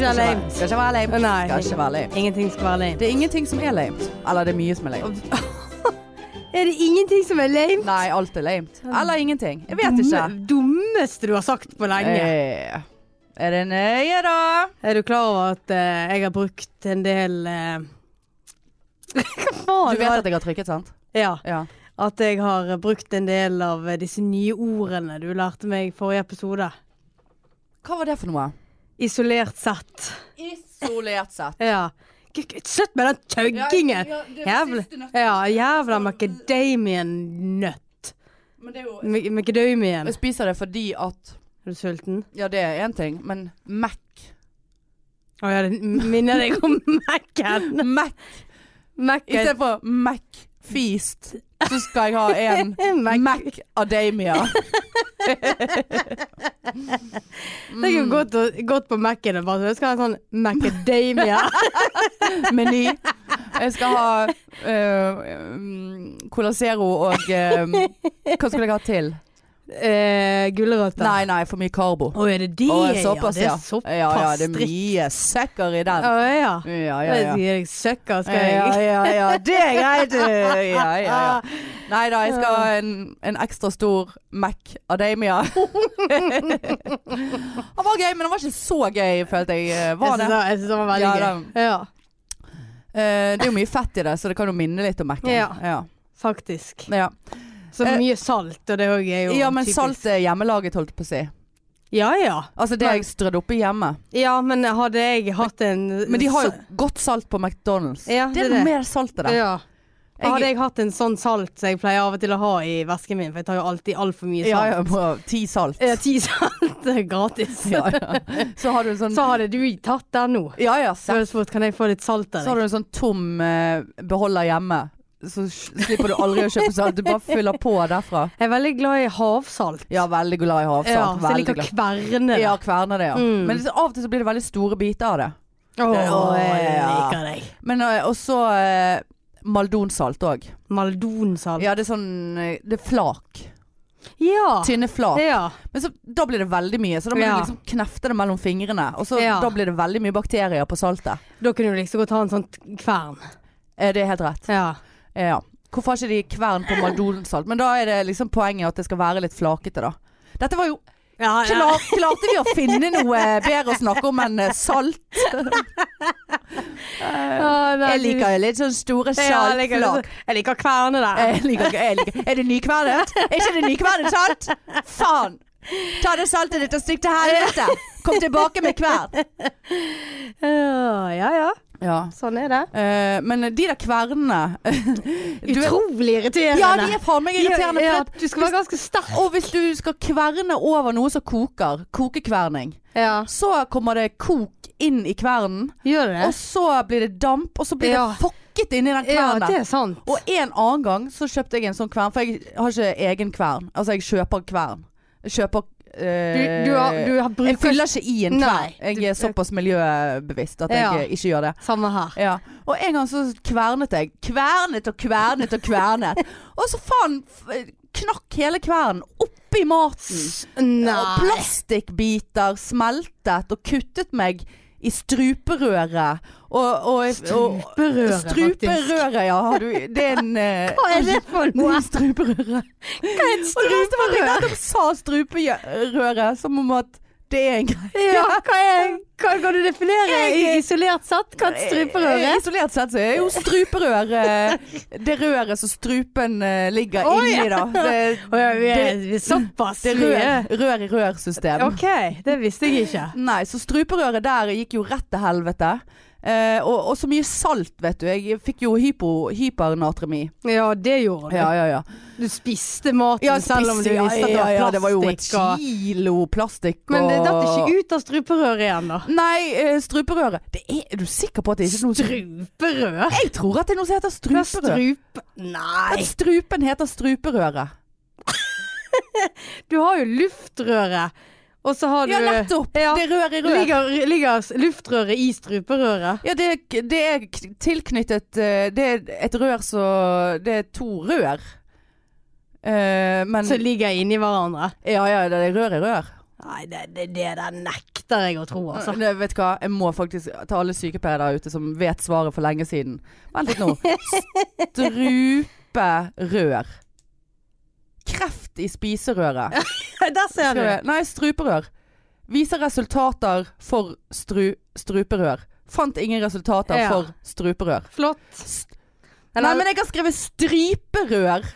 ikke være lame. Skal ikke være lame. Nei. Skal ikke være lame. Ingenting skal være lame. Det er ingenting som er lame. Eller det er mye som er lame. Er det ingenting som er lame? Nei, alt er lame. Eller ingenting. Jeg vet ikke. Dumme, dummeste du har sagt på lenge. Eh, er det nøye, da? Er du klar over at eh, jeg har brukt en del eh, Hva faen? Du vet at jeg har trykket, sant? Ja. Ja. At jeg har brukt en del av disse nye ordene du lærte meg i forrige episode. Hva var det for noe? Isolert sett. Isolert sett. Ja. Slutt med den tøggingen! Jævla, ja, jævla macadamian-nøtt. Men det er jo Ma- Macadamian. Jeg spiser det fordi at Er du sulten? Ja, det er én ting, men Mac Å ja, det minner deg om Mac-en. Mac Mac for Mac-feast, så skal jeg ha en Mac. Mac-adamia. Det er jo godt, godt på Mac-en og bare jeg skal ha en sånn macadamia. Meny. Jeg skal ha um, Cola Zero og um, Hva skulle jeg ha til? Eh, Gulrøtter. Nei, nei, for mye karbo. Å, er det det? Å, såpass, ja. Det er såpass Ja, ja, det er mye søkker i den. Å ja. Ja, ja, ja. jeg søkker, skal jeg. Ja, ja, ja, det er greit. Ja, ja, ja. Nei da, jeg skal ha en, en ekstra stor Mac Adamia. Han var gøy, men han var ikke så gøy, følte jeg. eh, Var det? det, jeg synes han var veldig Ja, gøy. Ja, Eh, det er jo mye fett i det, så det kan jo minne litt om Mac-en. Ja. Ja. faktisk. Ja. Så Eh, mye salt, og det òg er jo ja, men typisk. salt er hjemmelaget, holdt jeg på å si. Ja ja. Altså det Men- jeg strødde oppi hjemme. Ja, men hadde jeg hatt en Men de har jo godt salt på McDonald's. Ja, det det er det. mer salt i det. Ja. Jeg- Hadde jeg hatt en sånn salt som jeg pleier av og til å ha i vesken min, for jeg tar jo alltid altfor mye salt. ja, ja, på ti salt. Ja, ti salt gratis. Ja, ja. Så har du sånn Så hadde du tatt den nå. Ja ja, Så spurt, kan jeg få litt salt av Så har du en sånn tom eh, beholder hjemme. Så slipper du aldri å kjøpe salt. Du bare fyller på derfra. Jeg er veldig glad i havsalt. Ja, veldig glad i havsalt. Ja, så jeg liker å kverne det. Ja, kverne det, ja. Mm. Men av og til så blir det veldig store biter av det. Åh, jeg ja. liker deg. Men eh, også eh, maldonsalt òg. Maldonsalt. Ja, det er sånn eh, Det er flak. Ja. Tynne flak. Ja. Men så, da blir det veldig mye, så da må Ja. du liksom knefte det mellom fingrene. Og så da blir det veldig mye bakterier på saltet. Da kunne du liksom godt ha en sånn kvern. Eh, det er helt rett. Ja. Ja. Hvorfor har ikke de kvern på maldonsalt? Men da er det liksom poenget at det skal være litt flakete, da. Dette var jo Ja, ja. Klar, Klarte vi å finne noe bedre å snakke om enn eh, salt? Jeg liker litt sånn store ja, jeg liker, saltflak. jeg liker kverne der. Jeg liker, jeg liker. Er det nykvernet? Er ikke det nykvernet salt? Faen! Ta det saltet ditt og stikk til helvete! Kom tilbake med kvern! Ja, ja, ja. Ja. Sånn er det. Uh, men de der kvernene Utrolig irriterende. Ja, de er faen meg irriterende. Ja, ja, du skal være ganske sterk. Og hvis du skal kverne over noe som koker, kokekverning, Ja. så kommer det kok inn i kvernen, Gjør det og så blir det damp, og så blir Ja. det fokket inni den Ja, kvernen. det er sant. Og en annen gang så kjøpte jeg en sånn kvern, for jeg har ikke egen kvern. Altså jeg kjøper kvern. Kjøper eh, Du, du har, du har Jeg fyller ikke i en klær. Nei, Jeg er såpass miljøbevisst at Ja. jeg ikke gjør det. Samme her. Ja. Og en gang så kvernet jeg. Kvernet og kvernet og kvernet. og så faen f- knakk hele kvernen oppi maten. Nei. Og plastikkbiter smeltet og kuttet meg i struperøret. Og, og, og, Struperøret, Struperøret, ja. Har du, det er en eh, Hva er det for noe? Struperøret. Hva er et Og det verste var at jeg nettopp sa struperøret som om at det er en greie. Ja, hva er hva, Kan du definere i- isolert sett hva er struperøret? Er? Isolert sett så er jo struperør eh, det røret som strupen eh, ligger oh, inni, da. Det, oh, ja, vi er, vi er såpass det rør, rør i rør-system. OK, det visste jeg ikke. Nei, så struperøret der gikk jo rett til helvete. Eh, og, og så mye salt, vet du. Jeg fikk jo hypo, hypernatremi. Ja, det gjorde du. Ja, ja, ja. Du spiste maten ja selv om du visste at det var ja, plastikk. det var jo et kilo plastikk. Men det og- datt ikke ut av struperøret igjen, da. Nei, eh, struperøret. Det er, er du sikker på at det ikke er noe Struperør? Jeg tror at det er noe som heter struperør. strup... Nei. At strupen heter struperøret. Du har jo luftrøret, og så har du Ja, nettopp! Ja. Det rør i rør. Ligger, ligger luftrøret i struperøret? Ja, det, det er tilknyttet eh, Det er et rør så Det er to rør. Eh, men Som ligger inni hverandre? Ja ja, det er rør i rør. Nei, det, det, det der nekter jeg å tro, altså. Det, vet du hva, jeg må faktisk ta alle sykepleiere der ute som vet svaret for lenge siden. Vent litt nå. Struperør. Kreft i spiserøret. Der ser du. Nei, struperør. Viser resultater for stru, struperør. Fant ingen resultater Ja. for struperør. Flott. St Nei, men jeg har skrevet stryperør.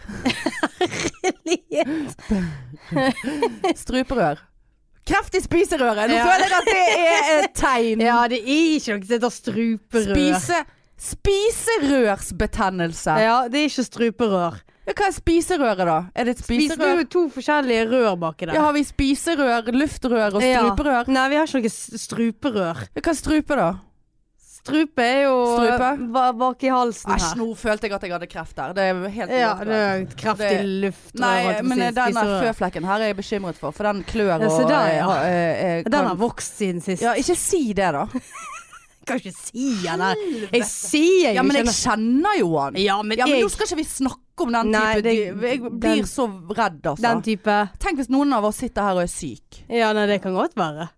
Struperør. Kreft i spiserøret. Nå Ja. føler jeg at det er et tegn. Ja, det er ikke noe som heter struperør. Spise Spiserørsbetennelse. Ja, det er ikke struperør. Ja, hva er spiserøret, da? Er det et spiserør? Spiser du to forskjellige rør baki der. Ja, har vi spiserør, luftrør og Ja. struperør? Nei, vi har ikke noe struperør. Ja, Hva er strupe, da? Strupe er jo Strupe? bak i halsen Æsj, her. nå følte jeg at jeg hadde kreft der. Det er helt Ja, det er Kreft i luftrør. Nei, men si, den spiserør. føflekken her er jeg bekymret for, for den klør og ja, der, ja. eh, eh, Den har vokst siden sist. Ja, ikke si det, da. Kan ikke si den her. Jeg sier jo Ja, men jeg kjenner jo han. Ja, men, Ja, men jeg, nå skal ikke vi snakke om den Nei, type det- dyr. Jeg den- blir så redd, altså. Den type Tenk hvis noen av oss sitter her og er syk. Ja, nei, det kan godt være.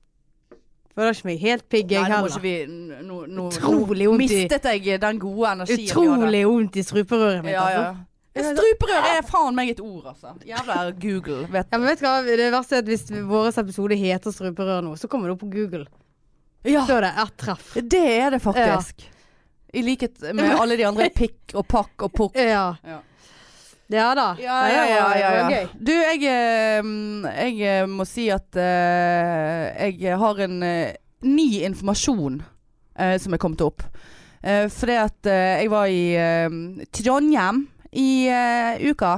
Føler ikke meg helt pigg, jeg Nei, nå må heller. ikke vi n- nå, nå, Utrolig nå vondt i mistet jeg den gode energien vi hadde. Utrolig vondt i struperøret mitt. Ja, ja. altså. Struperør er faen meg et ord, altså. Jævla Google. Vet Ja, men vet du hva? Det verste er at hvis vår episode heter struperør nå, så kommer det opp på Google. Ja, Så er det ett treff. det er det faktisk. I likhet med alle de andre pikk og pakk og pukk. Ja. Ja. Ja da. Ja, ja, ja, Det ja. Du, jeg, eh, jeg eh, må si at eh, jeg har en eh, ny informasjon som er kommet opp. For fordi at jeg var i Trondheim i uka.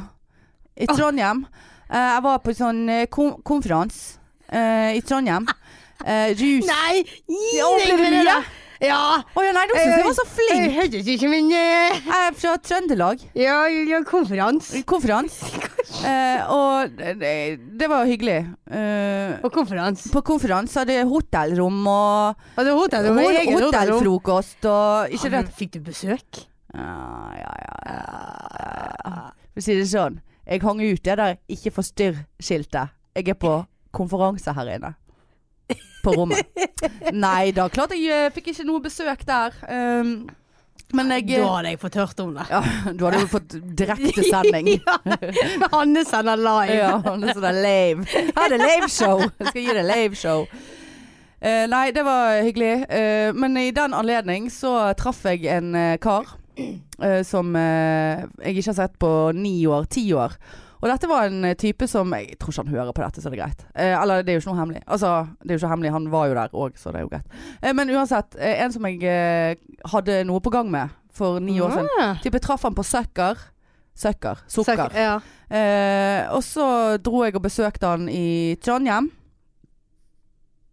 I Ah. Trondheim. Jeg var på sånn uh, kon konferanse i Trondheim. Rus... Nei! Gi deg det med det! Ja! Oh, ja, nei, du syns jeg var så flink. Jeg hørte ikke, men eh, Jeg er fra Trøndelag. Ja, ja konferans. Konferans. Eh, og det, det var hyggelig. Eh, på konferans. på konferans hadde jeg hotellrom og Hadde det hotell, det hot- eget hotellfrokost og Ikke Ja, Fikk du besøk? ja, ja, ja. For å si det sånn, jeg hang ut det der 'ikke forstyrr'-skiltet. Jeg er på konferanse her inne. På rommet. Nei da, klart jeg eh, fikk ikke noe besøk der. Um, men jeg Da hadde jeg fått hørt om det. Ja, du hadde jo fått direktesending. ja, Hanne sender live. Ja, Hanne sender lave. Her er det laveshow. Jeg skal gi deg laveshow. Uh, nei, det var hyggelig. Uh, men i den anledning så traff jeg en uh, kar eh, som eh, jeg ikke har sett på ni år, ti år. Og dette var en eh, type som Jeg tror ikke han hører på dette, så det er greit. Eh, eller det er jo ikke noe hemmelig. Altså, det er jo ikke hemmelig, han var jo der òg, så det er jo greit. Eh, men uansett, eh, en som jeg eh, hadde noe på gang med for ni år siden. Ah. Type traff han på Sukker. Sukker. Sukker. Søk- Ja. Eh, og så dro jeg og besøkte han i Trondheim.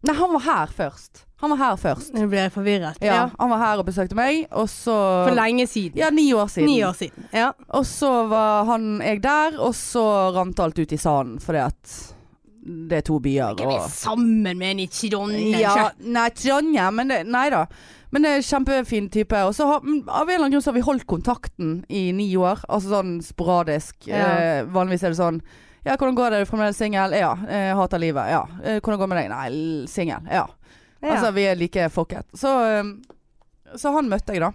Nei, han var her først. Han var her først. Nå ble jeg forvirret. Ja. Han var her og besøkte meg, og så For lenge siden. Ja, ni år siden. Ni år siden. Ja. Og så var han jeg der, og så rant alt ut i sanden, fordi at det er to byer. Er vi Og, sammen med en i Trondheim? ja, nei, Trondheim, men det, nei da. Men det er en kjempefin type. Og så har, av en eller annen grunn så har vi holdt kontakten i ni år. Altså sånn sporadisk. Ja. Eh, vanligvis er det sånn Ja, hvordan går det? Er du fremdeles singel? Ja. Jeg hater livet? Ja. Eh, hvordan går det med deg? Nei, singel. Ja. Ja. Altså, vi er like fucket. Så, eh, så han møtte jeg, da.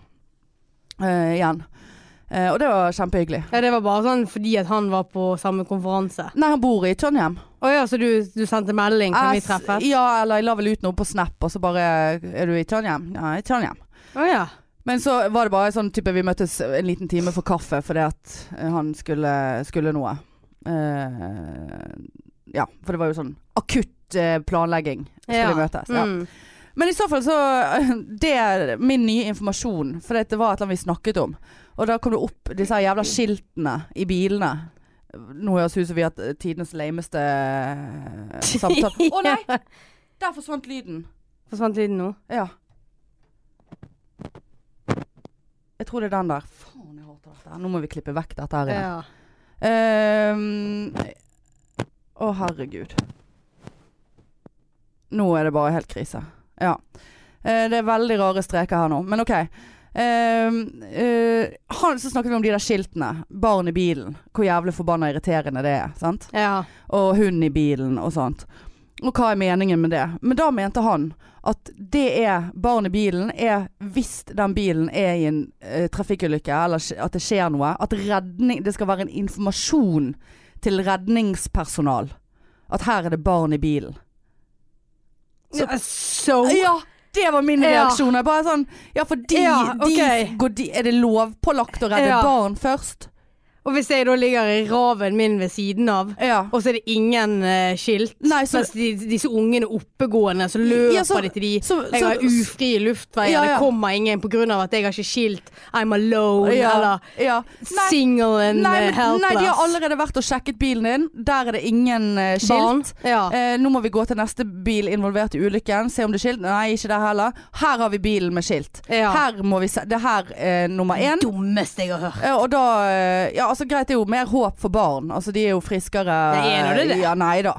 Uh, igjen. Uh, og det var kjempehyggelig. ja, det var bare sånn fordi at han var på samme konferanse. Nei, han bor i Trondheim. Å ja, så du, du sendte melding? Kan vi treffes? Ja, eller jeg la vel ut noe på Snap, og så bare Er du i Trondheim? Ja, i Trondheim. Å ja. Men så var det bare sånn type Vi møttes en liten time for kaffe fordi at eh, han skulle, skulle noe. Eh, ja, for det var jo sånn akutt eh, planlegging. Skulle Ja. vi møtes. Ja. Mm. Men i så fall så Det er min nye informasjon. For det var et eller annet vi snakket om. Og da kom det opp disse jævla skiltene i bilene. Nå høres ut som vi har hatt tidenes lameste eh, samtale. Å nei! Der forsvant lyden. Forsvant lyden nå? Ja. Jeg tror det er den der. Faen, jeg hater dette. Nå må vi klippe vekk dette her. Ja. Ehm, Å, herregud. Nå er det bare helt krise. Ja. Eh, det er veldig rare streker her nå, men OK. Ehm, eh, han, så snakket vi om de der skiltene. Barn i bilen. Hvor jævlig forbanna irriterende det er. Sant? ja. Og hund i bilen og sånt. Og hva er meningen med det? Men da mente han at det er barn i bilen er hvis den bilen er i en eh, trafikkulykke eller at det skjer noe. At redning, det skal være en informasjon til redningspersonal. At her er det barn i bilen. Så- Ja, So Ja, det var min reaksjon. Ja. Bare sånn Ja, for de, Ja, okay. de, går de Er det lovpålagt å redde barn først? Og hvis jeg da ligger i raven min ved siden av, Ja. og så er det ingen uh, skilt, Nei, så- mens de, disse ungene oppegående, så løper Ja, så- de til de så- Jeg har ufrie luftveier, Ja, det kommer ingen pga. at jeg har ikke skilt. I'm alone, eller single and nei, men, helpless. nei, de har allerede vært og sjekket bilen din. Der er det ingen uh, skilt. Eh, nå må vi gå til neste bil involvert i ulykken. Se om det er skilt. Nei, ikke der heller. Her har vi bilen med skilt. Her må vi se Det er her eh, nummer én. Dummeste jeg har hørt. Eh, og da Ja, altså greit, det er jo mer håp for barn. Altså de er jo friskere. Det er nå det. Ja, nei da.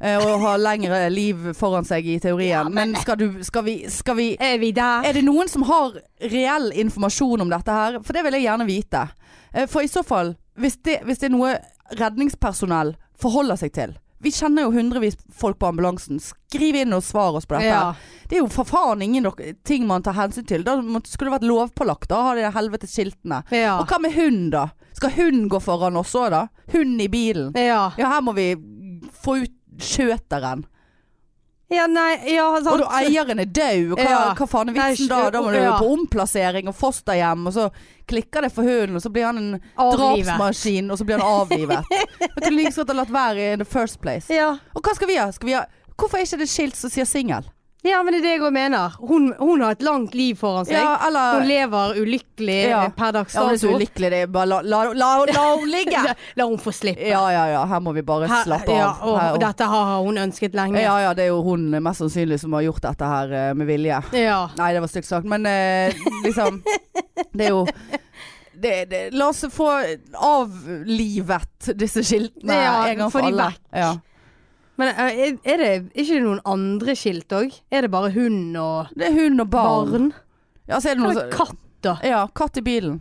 Eh, og har lengre liv foran seg i teorien. men skal du Skal vi, skal vi Er vi der? Er det noen som har reell informasjon om dette her? For det vil jeg gjerne vite. Eh, For i så fall, hvis det, hvis det er noe redningspersonell forholder seg til Vi kjenner jo hundrevis folk på ambulansen. Skriv inn og svar oss på dette. Ja. Det er jo for faen ingen ting man tar hensyn til. Da skulle det vært lovpålagt. Da har de helvetes skiltene. Ja. Og hva med hund, da? Skal hun gå foran oss òg, da? Hun i bilen. ja. Ja, her må vi få ut skjøteren. Ja, nei, ja, Og da eieren er død, hva, Ja. hva faen er Nei, vitsen da? Da må du ja. på omplassering og fosterhjem, og så klikker det for hunden, og så blir han en Avlivet. drapsmaskin, og så blir han avlivet. Jeg kunne like så godt ha latt være in the first place. Ja. Og hva skal vi ha? Skal vi ha Hvorfor er ikke det skilt som sier singel? Ja, men det er det jeg òg mener. Hun, hun har et langt liv foran seg. Ja, Hun lever ulykkelig Ja. per dags Ja, hun er så ulykkelig. Det er bare la, la, la, la henne ligge! La, hun få slippe. Ja, ja, ja. Her må vi bare Her- slappe ja, av. og, Her- og dette har hun ønsket lenge. ja, ja, det er jo hun mest sannsynlig som har gjort dette her eh, med vilje. Ja. Nei, det var stygt sagt, men eh, liksom Det er jo det, det, La oss få avlivet disse skiltene Ja, en gang få for de vekk. Ja. Men eh, er, det ikke noen andre skilt òg? Er det bare hund og Det er hund og barn. barn? Ja, så er det noe Eller så- katt, da? Ja, katt i bilen.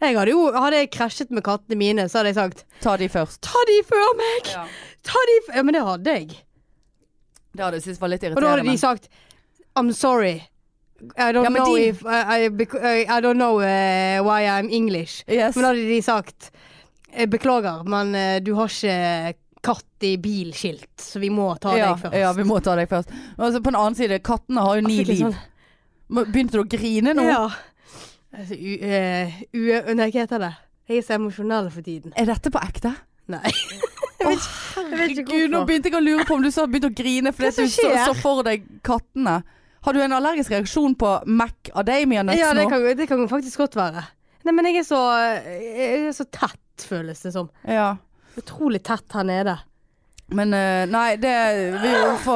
Jeg hadde jo Hadde jeg krasjet med kattene mine, så hadde jeg sagt Ta de først. Ta de før meg! Ja. Ta de før Ja, men det hadde jeg. Det hadde jeg syntes var litt irriterende. Og da hadde de sagt I'm sorry. I don't Ja, know de- if I, I, I, don't know uh, why I'm English. yes. Men da hadde de sagt «Jeg Beklager, men uh, du har ikke katt i bilskilt, så vi må ta ja, deg først. ja, vi må ta deg først. Altså, på den annen side, kattene har jo ni liv. sånn- Begynte du å grine nå? Ja. Altså, u, eh, u, nei, hva heter det? Jeg er så emosjonell for tiden. Er dette på ekte? Nei. Jeg vet ikke herregud, nå begynte jeg å lure på om du så begynte å grine fordi du så, så for deg kattene. Har du en allergisk reaksjon på macadamia nuts Ja, det nå? kan, det kan faktisk godt være. Nei, men jeg er så, jeg er så tett, føles det som. Ja. Utrolig tett her nede. Men eh, nei, det, vi må få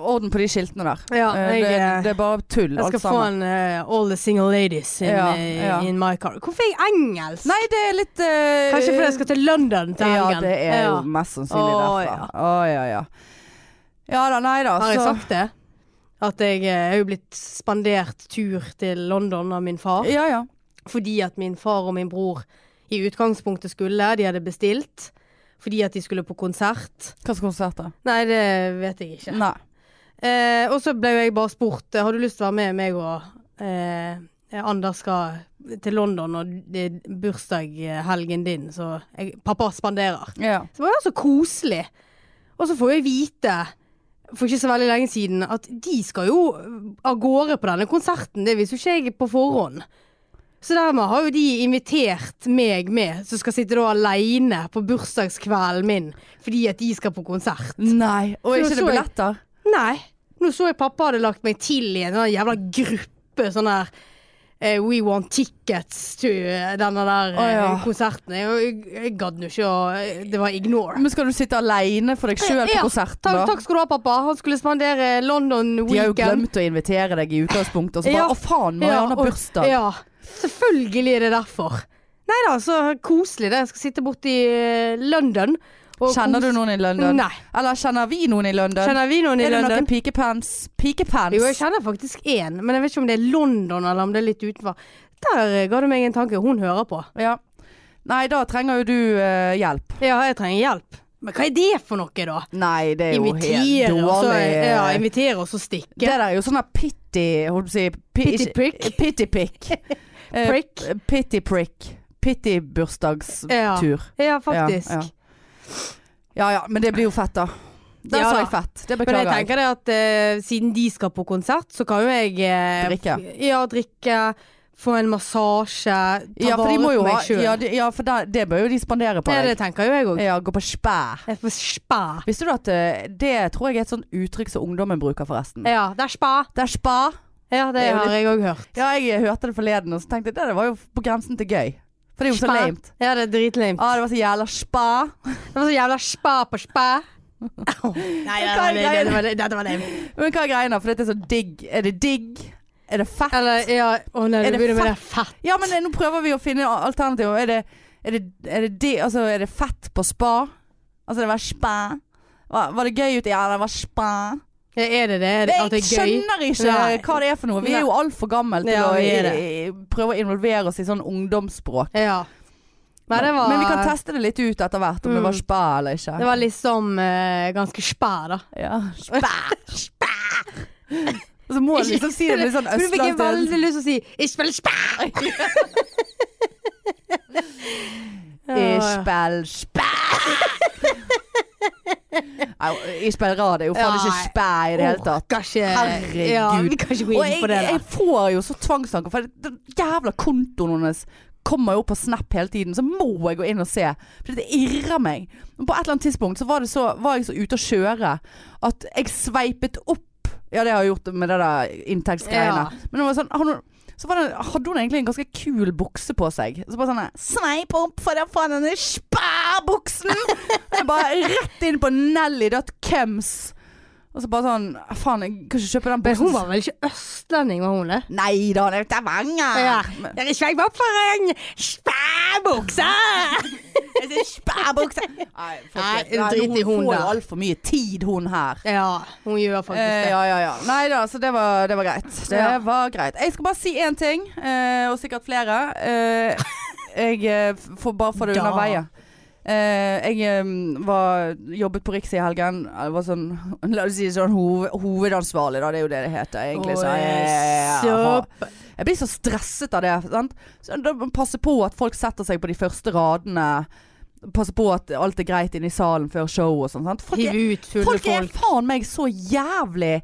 orden på de skiltene der. Ja, Eh, jeg, det, det er bare tull, alt sammen. Jeg skal få en uh, All the single ladies in, Ja, ja. in my car. Hvorfor er jeg engelsk? Nei, det er litt uh, Kanskje fordi jeg skal til London til Ja, det er jo mest sannsynlig Å, derfor. ja. Å ja, ja. Ja da, nei da. Har jeg så- sagt det? At jeg er jo blitt spandert tur til London av min far. Ja ja. Fordi at min far og min bror i utgangspunktet skulle. De hadde bestilt. Fordi at de skulle på konsert. Hva slags konsert da? Nei, det vet jeg ikke. Nei. Eh, og så ble jo jeg bare spurt Har du lyst til å være med meg og eh, Anders skal til London, og det er bursdagshelgen din, så jeg, pappa spanderer. Ja. Så det var jo så koselig. Og så får jeg vite for ikke så veldig lenge siden at de skal jo av gårde på denne konserten. Det visste jo ikke jeg på forhånd. Så dermed har jo de invitert meg med, som skal sitte da aleine på bursdagskvelden min fordi at de skal på konsert. Nei. Og er ikke det det jeg- billetter? Nei. Nå så jeg pappa hadde lagt meg til i en sånn jævla gruppe sånn der uh, We want tickets to eh, denne der oh, ja. konserten. Jeg, jeg, gadd nå ikke å Det var ignore. Men skal du sitte aleine for deg sjøl på Ja, konserten, da? takk skal du ha, pappa. Han skulle spandere London Weekend. De har jo glemt å invitere deg i utgangspunktet, og så bare Ja. Å faen, Marianne har bursdag. Ja, selvfølgelig er det derfor. Nei da, så koselig det. Jeg skal sitte borte i eh, London. Kjenner du noen i London? Nei. Eller kjenner vi noen i London? Kjenner vi noen i er det London? noen pikepants? Pikepants? Jo, jeg kjenner faktisk én, men jeg vet ikke om det er London eller om det er litt utenfor. Der eh, ga du meg en tanke. Hun hører på. Ja. Nei, da trenger jo du uh, hjelp. Ja, jeg trenger hjelp. Men hva er det for noe, da? Nei, det er jo helt dårlig. og så, ja, invitere og så stikke. Det der er jo sånn pitty Pitty pick prick. Pitty pick. Eh, Prick. Pitty prick. Pitty bursdagstur. Ja. Ja, faktisk. Ja, ja. ja men det blir jo fett, da. Der Ja sa jeg fett. Det beklager jeg Men jeg. tenker det at eh, siden de skal på konsert, så kan jo jeg eh, Drikke. Ja, drikke. Få en massasje. Ta Ja, vare på meg sjøl. Ja, de, ja for det, det bør jo de spandere på det, deg. det tenker jo jeg òg. Ja, gå på spæ. Spa. Visste du at eh, det tror jeg er et sånt uttrykk som ungdommen bruker, forresten? Ja, det er spa. Det er spa. Ja, det, Det har litt- jeg òg hørt. Ja, jeg hørte det forleden, og så tenkte jeg det, det var jo på grensen til gøy. For det er jo så Spa. lamet. Ja, det er dritlame. Ja, det var så jævla spa. Det var så jævla spa på spa. Nei, var, det, dette var lame. Men hva er greia? For dette er så digg. Er det digg? Er det fett? Eller, ja oh, nei, Er det med det fett. Ja, men eh, nå prøver vi å finne alternativer. Er det, er det, er det, det altså, er det fett på spa? Altså, det var spa. Var, var det gøy ute? Ja, det var spa. Er det det? Er det Jeg at det er gøy? skjønner ikke Nei. hva det er for noe. Vi er jo altfor gamle til Ja, å i, prøve å involvere oss i sånn ungdomsspråk. Ja. Men, det var Men vi kan teste det litt ut etter hvert, om det Mm. var spa eller ikke. Det var liksom uh, ganske spa, da. ja. Spa. Og så må du liksom si det med sånn østlandsk Du fikk veldig lyst til å si 'Jeg spiller spa'! Jeg spiller spa. Nei, Jeg spiller rad. Det er jo faen ikke spæ i det hele tatt. Kanskje, Herregud. Ja, vi kan ikke gå inn på det. jeg får jo så tvangstanker, for den jævla kontoen hennes kommer jo opp på Snap hele tiden, så må jeg gå inn og se. For det irrer meg. Men På et eller annet tidspunkt så var, det så, var jeg så ute å kjøre at jeg sveipet opp Ja, det har jeg gjort med det der inntektsgreiene. Ja. Men det var sånn, så det, hadde hun egentlig en ganske kul bukse på seg. Så bare sånn Sveip opp for å få denne spærbuksen! Jeg bare rett inn på Nelly.Kems. Og så bare sånn Faen, jeg kan ikke kjøpe den Men hun var vel ikke østlending, var hun det? Nei da, det er Stavanger. Ja. Men- Dere sveip opp for en spærbukse! spæbukse. Nei, Nei, folkens, drit i hun får der. jo altfor mye tid, hun her. Ja, hun gjør faktisk Eh, det. ja, ja, ja. Nei da, så det var, det var greit. Det Ja. var greit. Jeg skal bare si én ting, eh, og sikkert flere. Eh, jeg eh, får bare få det Da. under veien. Eh, jeg var, jobbet på Riks i helgen. Jeg var sånn, la oss si sånn hoved, hovedansvarlig, da. Det er jo det det heter egentlig. Så jeg, jeg, blir så stresset av det. Sant? Så da passe på at folk setter seg på de første radene. Passe på at alt er greit inne i salen før show og sånn. Folk folk er faen meg så jævlig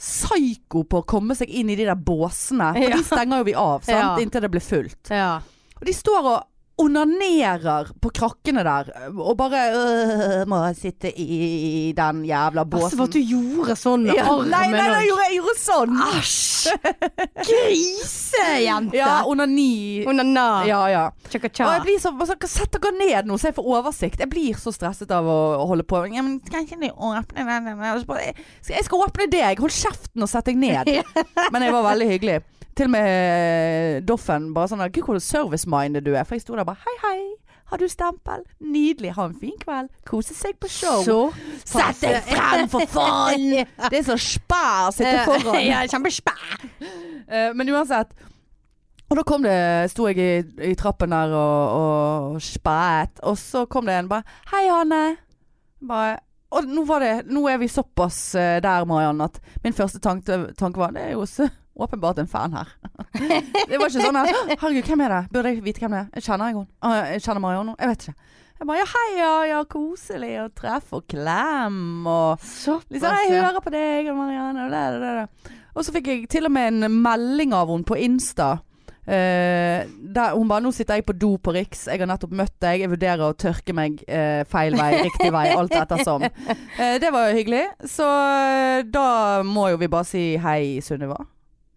psyko på å komme seg inn i de der båsene. For Ja. de stenger jo vi av sant? Ja. inntil det blir fullt. Ja. Og de står og onanerer på krakkene der. Og bare øh, Må sitte i den jævla Altså, båsen. for at du gjorde sånn med ja, armen nei, nei, nei, jeg gjorde, sånn. Æsj! Grisejente! Ja, onani. Onana. Ja, ja. Chaka-cha. Og jeg blir så, altså, Sett dere ned nå, så jeg får oversikt. Jeg blir så stresset av å, holde på. Ja, men skal ikke du åpne den? jeg skal åpne deg! Hold kjeften og sett deg ned. Men jeg var veldig hyggelig. Til og med Doffen bare sånn Gud, hvor service-minded du er. For jeg sto der bare Hei, hei. Har du stempel? Nydelig. Ha en fin kveld. Kose seg på show. Så Sett deg frem, for faen! Det er så spær sitte foran. Ja, kjempespær. Eh, men uansett. Og da kom det, sto jeg i, i trappen der og, og spæet, og så kom det en bare 'Hei, Hanne'. Bare, og nå, var det, nå er vi såpass eh, der, Mariann, at min første tanke, tanke var Det er jo åpenbart en fan her. det var ikke sånn her 'Herregud, hvem er det? Burde jeg vite hvem det er? Kjenner jeg henne. Jeg kjenner Marianne. nå. Jeg vet ikke. Jeg bare 'Ja, hei, ja, ja, koselig å treffe og klem' og Såpass, Liksom, jeg hører på deg og Marianne og det, det, det. Og så fikk jeg til og med en melding av henne på Insta. Uh, der hun bare 'Nå sitter jeg på do på Riks. Jeg har nettopp møtt deg. Jeg vurderer å tørke meg uh, feil vei, riktig vei, alt ettersom'. Uh, det var jo hyggelig. Så eh, da må jo vi bare si hei, Sunniva.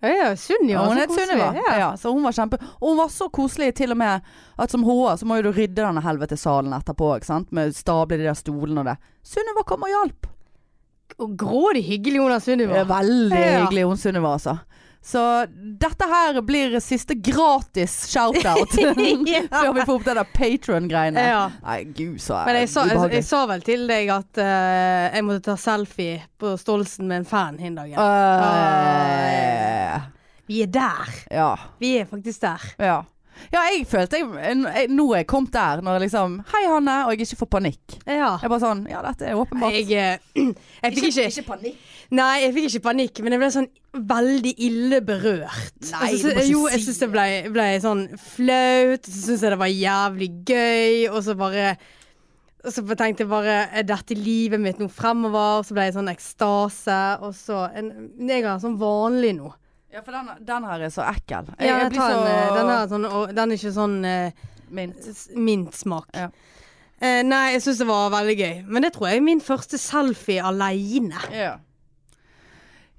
Ja, Sunniva. Ja, hun het. Sunniva. Ja. Ja, så hun var kjempe Og hun var så koselig til og med at som HR så må jo du rydde denne helvetesalen etterpå, ikke sant. Med stable de der stolene og det. Sunniva kom og hjalp. Og grådig hyggelig hun er Sunniva. Veldig Ja. hyggelig hun Sunniva, altså. Så dette her blir siste gratis shout-out. Før vi får opp det der Patron-greiene. Ja. Nei, gud så Men jeg sa, jeg, jeg sa vel til deg at uh, jeg måtte ta selfie på Stolsen med en fan hin dagen. Øh, Vi er der. ja. Vi er faktisk der. ja. Ja, jeg følte jeg, jeg, Nå er jeg kommet der, når jeg liksom Hei, Hanne, og jeg ikke får panikk. Ja. Jeg bare sånn Ja, dette er åpenbart. Jeg, eh, jeg fikk ikke, panikk. Nei, jeg fikk ikke panikk, men jeg ble sånn veldig ille berørt. Nei, Altså, så, ikke jo, jeg syns det ble, ble sånn flaut, så syns jeg det var jævlig gøy, og så bare så tenkte jeg bare Er dette livet mitt nå fremover? Så ble jeg sånn ekstase. Og så en, Jeg er sånn vanlig nå. Ja, for den, den her er så ekkel. Jeg, Ja, jeg blir tar så eh, den, er sånn, og den er ikke sånn mint smak. mintsmak. Ja. uh, nei, jeg syns det var veldig gøy. Men det tror jeg er min første selfie aleine. Ja.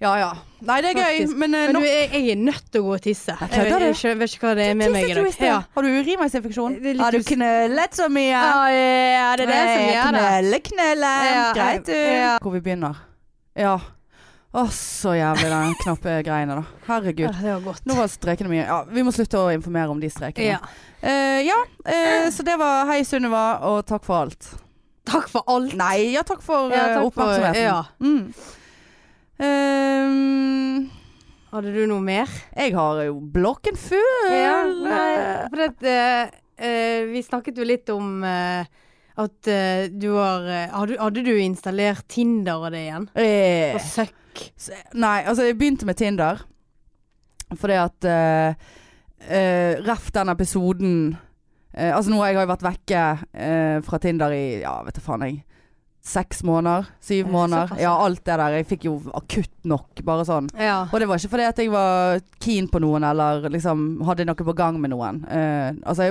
Ja ja. Nei, det er gøy, men, uh, Men du, jeg, jeg er nødt til å gå og tisse. Jeg Jeg, jeg, jeg, vet ikke hva det er med meg i dag. Ja. Har du urinveisinfeksjon? Har du knølet så mye? Ja, ja, det er det som gjør det. Knølle. Ja, Greit, du. ja. Hvor vi begynner. Ja. Å, så jævlig den knappe greiene, da. Herregud. Ja, det var godt. Nå var strekene mye. Ja, vi må slutte å informere om de strekene. Ja. Uh, ja uh, så det var Hei Sunniva, og takk for alt. Takk for alt. Nei, ja, takk for Ja, takk for- oppmerksomheten. ja. Mm. Hadde du noe mer? jeg har jo blokken full. Ja, nei, for det, eh, eh, vi snakket jo litt om eh, at eh, du har eh, hadde, hadde du installert Tinder og det igjen? Eh, Og søkk. Så- Nei, altså jeg begynte med Tinder Fordi at uh, Ref den episoden uh, Altså nå har jeg vært vekke eh, fra Tinder i Ja, vet du faen jeg Seks måneder, syv Eh, måneder. Ja, alt det der Jeg fikk jo akutt nok, bare sånn. Ja. Og det var ikke fordi at jeg var keen på noen Eller liksom hadde noe på gang med noen. Eh, Altså,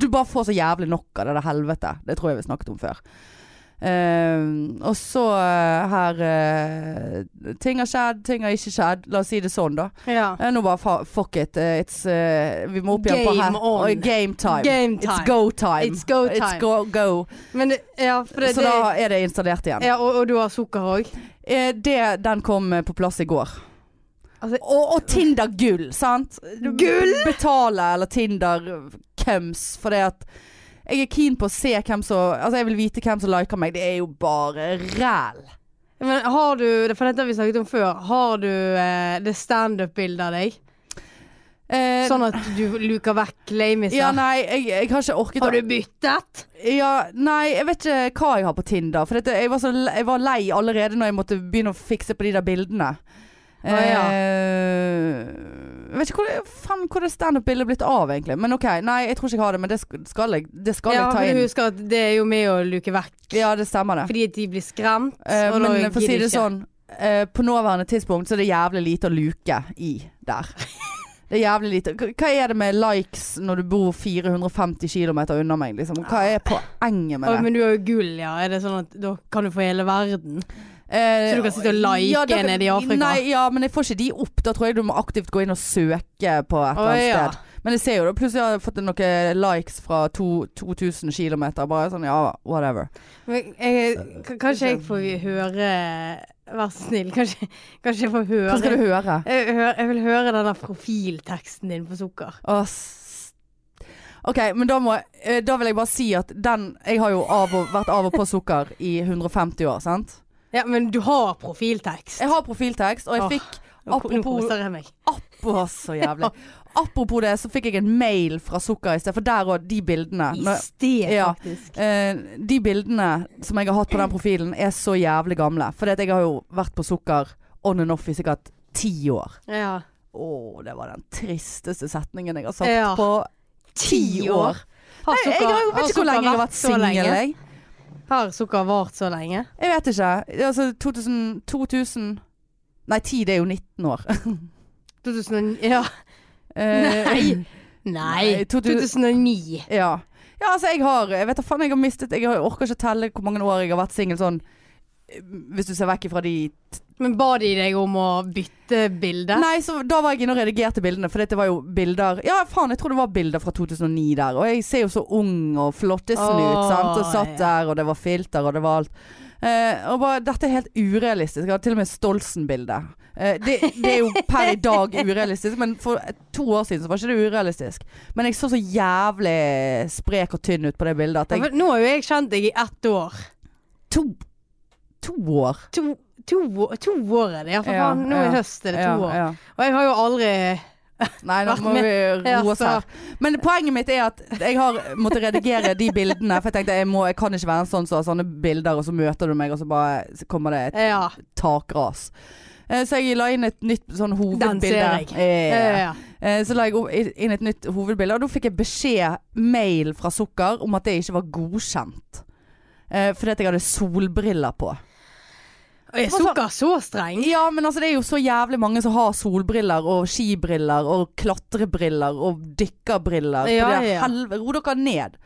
du bare får så jævlig nok av det der helvete. Det tror jeg vi snakket om før Eh, og så uh, her uh, Ting har skjedd, ting har ikke skjedd. La oss si det sånn, da. ja. Eh, nå bare fuck it. It's, vi må opp igjen på her. game time. Game It's go time. It's go It's go, go. Men det, ja, det, Så det, da er det installert igjen. ja, og, og du har sukker òg? Den kom på plass i går. Altså, Og, og Tinder gull, sant? Gull? Betale eller Tinder-cums For det at jeg er keen på å se hvem som Altså jeg vil vite hvem som liker meg. Det er jo bare ræl. men har du For dette har vi snakket om før. Har du eh, det standup-bildet av deg? Eh, Sånn at du luker vekk lamiser? ja, nei, jeg, jeg har ikke orket har du byttet? Ja, nei, jeg vet ikke hva jeg har på Tinder. For dette, jeg, var så, jeg var lei allerede når jeg måtte begynne å fikse på de der bildene. Ah, ja. Eh, vet ikke hvor, faen, hvor det standup-bildet er blitt av, egentlig. Men OK, nei, jeg tror ikke jeg har det. Men det skal, jeg, det skal Ja, jeg ta inn. husker at det er jo med å luke vekk. Ja, det stemmer det. Fordi de blir skremt. Uh, og men for å si det ikke. sånn, uh, på nåværende tidspunkt så er det jævlig lite å luke i der. Det er jævlig lite. Hva- er det med likes når du bor 450 km unna meg? Liksom? Hva er poenget med det? det? men du har jo gull, ja. Er det sånn at da kan du få hele verden? Eh, Så du kan sitte og like da- nede i Afrika? Nei, ja, men jeg får ikke de opp. Da tror jeg du må aktivt gå inn og søke på et eller annet ja. sted. Men jeg ser jo det. Plutselig har jeg fått noen likes fra to, 2000 km. Bare sånn, ja, whatever. Men jeg, kanskje jeg får høre Vær så snill, kanskje, kanskje jeg får høre Hva skal du høre? jeg, jeg vil høre denne profilteksten din på sukker. Å, OK, men da, må, eh, da vil jeg bare si at den Jeg har jo av og, vært av og på sukker i 150 år, sant? Ja, men du har profiltekst. Jeg har profiltekst, og jeg Åh, fikk Apropos, apropos- så jævlig. Apropos det, så fikk jeg en mail fra Sukker i sted, for der òg, de bildene I sted, Ja. faktisk. Eh, de bildene som jeg har hatt på den profilen, er så jævlig gamle. For jeg har jo vært på sukker on and off i sikkert ti år. Ja. Å, det var den tristeste setningen jeg har sagt Ja. på ti år. Har Jeg, jeg, jeg vet ikke hvor lenge jeg har vært singel, jeg. Har sukker vart så lenge? Jeg vet ikke. Altså 2000, 2000 Nei, 10 det er jo 19 år. 2009 Ja. Eh, Nei. Nei. 2009. Ja. ja, altså jeg har Jeg vet da faen, jeg har mistet Jeg orker ikke telle hvor mange år jeg har vært singel sånn Hvis du ser vekk fra de Men ba de deg om å bytte bilde? Nei, så da var jeg inne og redigerte bildene, for dette var jo bilder Ja, faen, jeg tror det var bilder fra 2009 der. Og jeg ser jo så ung og flottesen ut, Åh, sant. Og satt der, og det var filter, og det var alt. Eh, og bare, dette er helt urealistisk. Jeg har til og med Stolsen-bilde. Eh, det, det er jo per i dag urealistisk, men for to år siden så var ikke det urealistisk. Men jeg så så jævlig sprek og tynn ut på det bildet at Ja, jeg nå har jo jeg kjent deg i ett år. To, to år. To, to, to år er det, ja. For ja, nå i høst er det to år. Og jeg har jo aldri Nei, nå må vi roe oss her. Men poenget mitt er at jeg har måttet redigere de bildene. For jeg tenkte jeg, må, jeg kan ikke være en sånn som har sånne bilder, og så møter du meg, og så bare så kommer det et Ja. takras. Eh, Så jeg la inn et nytt sånn hovedbilde. Ja. Eh, Så la jeg inn et nytt hovedbilde, og da fikk jeg beskjed, mail fra Sukker, om at det ikke var godkjent. Eh, fordi at jeg hadde solbriller på. Er sukker så streng? Ja, men altså det er jo så jævlig mange som har solbriller og skibriller og klatrebriller og dykkerbriller. Ja, ja. helvete, ro dere ned.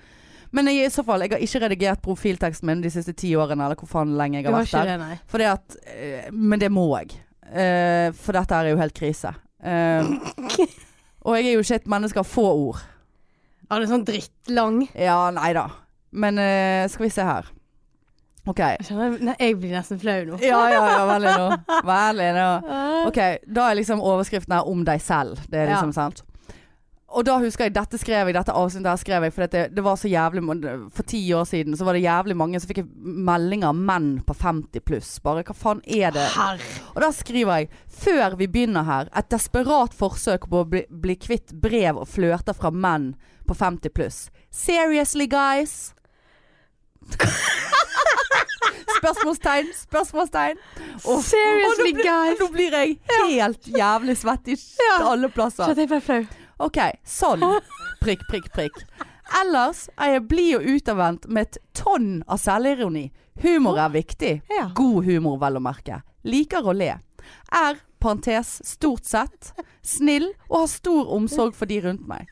Men i så fall, jeg har ikke redigert profilteksten min de siste ti årene, eller hvor faen lenge jeg har vært der. det. Fordi at, eh, men det må jeg. Uh, for dette er jo helt krise. Uh, og jeg er jo ikke et menneske av få ord. Ja, det er sånn drittlang. Ja, nei da. Men uh, skal vi se her. OK. Jeg kjenner, nei, jeg blir nesten flau nå. Ja, ja, ja, veldig nå. Veldig nå. Ok, da er liksom overskriften her om deg selv. Det er liksom sant. Og da husker jeg, dette skrev jeg, dette avsnittet her skrev jeg, for det, det var så jævlig For ti år siden så var det jævlig mange som fikk meldinger av menn på 50 pluss. Bare hva faen er det? Herr. Og da skriver jeg Før vi begynner her, et desperat forsøk på å bli, bli kvitt brev og flørter fra menn på 50 pluss. Seriously, guys? spørsmålstegn, spørsmålstegn. Og- Seriously, og nå blir- guys. Nå blir jeg helt jævlig svett i alle plasser. Så jeg ble flau. OK, sånn. Prikk, prikk, prikk. Ellers er jeg blid og utadvendt med et tonn av selvironi. Humor er viktig. God humor, vel å merke. Liker å le. Er, parentes, stort sett, snill og har stor omsorg for de rundt meg.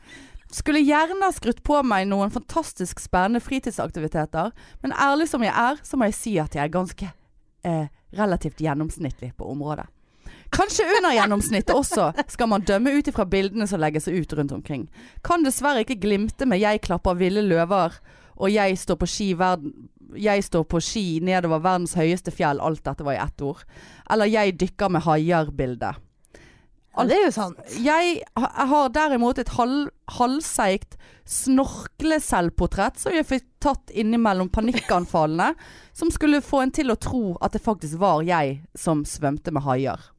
Skulle gjerne ha skrutt på meg noen fantastisk spennende fritidsaktiviteter, men ærlig som jeg er, så må jeg si at jeg er ganske eh, relativt gjennomsnittlig på området. Kanskje under gjennomsnittet også, skal man dømme ut ifra bildene som legges ut rundt omkring. Kan dessverre ikke glimte med 'jeg klapper ville løver' og 'jeg står på ski, står på ski nedover verdens høyeste fjell', alt dette var i ett ord. Eller 'jeg dykker med haier'-bildet. Ja, det er jo sant. Jeg har derimot et halv, halvseigt snorkleselvportrett som jeg fikk tatt innimellom panikkanfallene, som skulle få en til å tro at det faktisk var jeg som svømte med haier.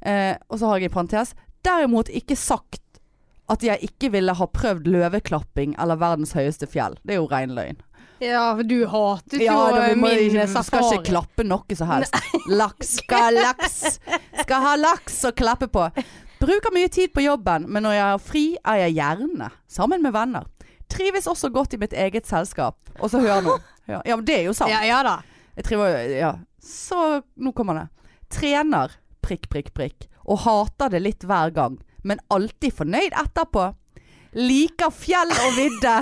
Eh, og så har jeg i parentes derimot ikke sagt at jeg ikke ville ha prøvd løveklapping eller verdens høyeste fjell. Det er jo rein løgn. Ja, for du hatet Ja, jo eh, må, min safari. eh, skal ikke klappe noe som helst. Laks skal laks. Skal ha laks å klappe på. Bruker mye tid på jobben, men når jeg har fri, er jeg gjerne sammen med venner. Trives også godt i mitt eget selskap. Og så hører nå. Ja, men det er jo sant. Ja, ja da. Jeg triver Ja. Så nå kommer det. Trener prikk, prikk, prikk. Og hater det litt hver gang, men alltid fornøyd etterpå. Liker fjell og vidde,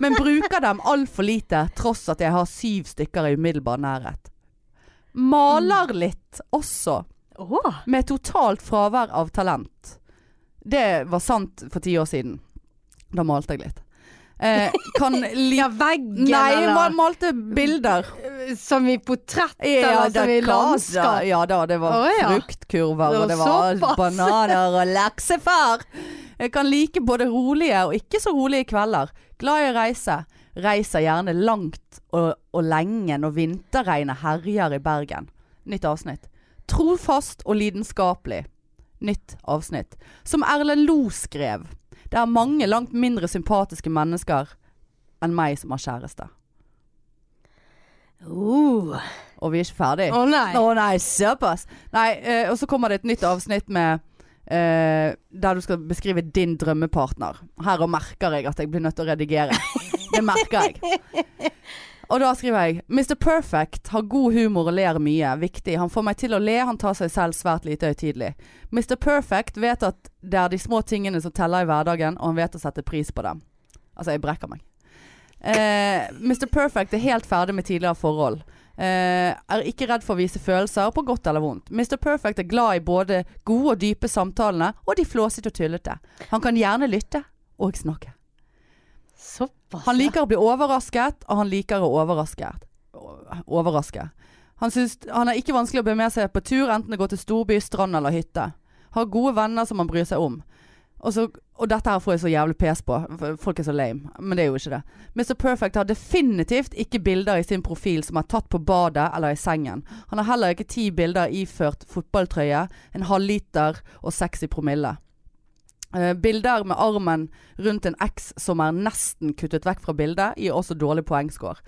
men bruker dem altfor lite, tross at jeg har syv stykker i umiddelbar nærhet. Maler litt også, med totalt fravær av talent. Det var sant for ti år siden. Da malte jeg litt. Eh, kan li Ja, veggen Nei, eller mal- malte bilder. Som i portrett Ja, eller som i landskap. Ja da, det var oh, ja. fruktkurver, Det var og det var såpass. bananer og laksefar. Jeg kan like både rolige og ikke så rolige kvelder. Glad i å reise. Reiser gjerne langt og, og lenge når vinterregnet herjer i Bergen. Nytt avsnitt. Trofast og lidenskapelig. Nytt avsnitt. Som Erlend Lo skrev. Det er mange langt mindre sympatiske mennesker enn meg som har kjæreste. Uh. Og vi er ikke ferdig. Å nei. Oh, nei, såpass. Nei, eh, og så kommer det et nytt avsnitt med eh, der du skal beskrive din drømmepartner. Her og merker jeg at jeg blir nødt til å redigere. Det merker jeg. Og da skriver jeg Mr. Perfect har god humor og ler mye. Viktig. Han får meg til å le. Han tar seg selv svært lite høytidelig. Mr. Perfect vet at det er de små tingene som teller i hverdagen, og han vet å sette pris på dem. Altså, jeg brekker meg. Eh, Mr. Perfect er helt ferdig med tidligere forhold. Eh, er ikke redd for å vise følelser, på godt eller vondt. Mr. Perfect er glad i både gode og dype samtalene, og de flåsete og tullete. Han kan gjerne lytte og snakke. Såpass. Han liker å bli overrasket, og han liker å overraske. Overraske. Han, synes, han er ikke vanskelig å be med seg på tur, enten det går til storby, strand eller hytte. Har gode venner som han bryr seg om. Og, så, og dette her får jeg så jævlig pes på. Folk er så lame. Men det er jo ikke det. Mr. Perfect har definitivt ikke bilder i sin profil som er tatt på badet eller i sengen. Han har heller ikke ti bilder iført fotballtrøye, en halvliter og 60 promille. Eh, bilder med armen rundt en eks som er nesten kuttet vekk fra bildet, gir også dårlig poengscore.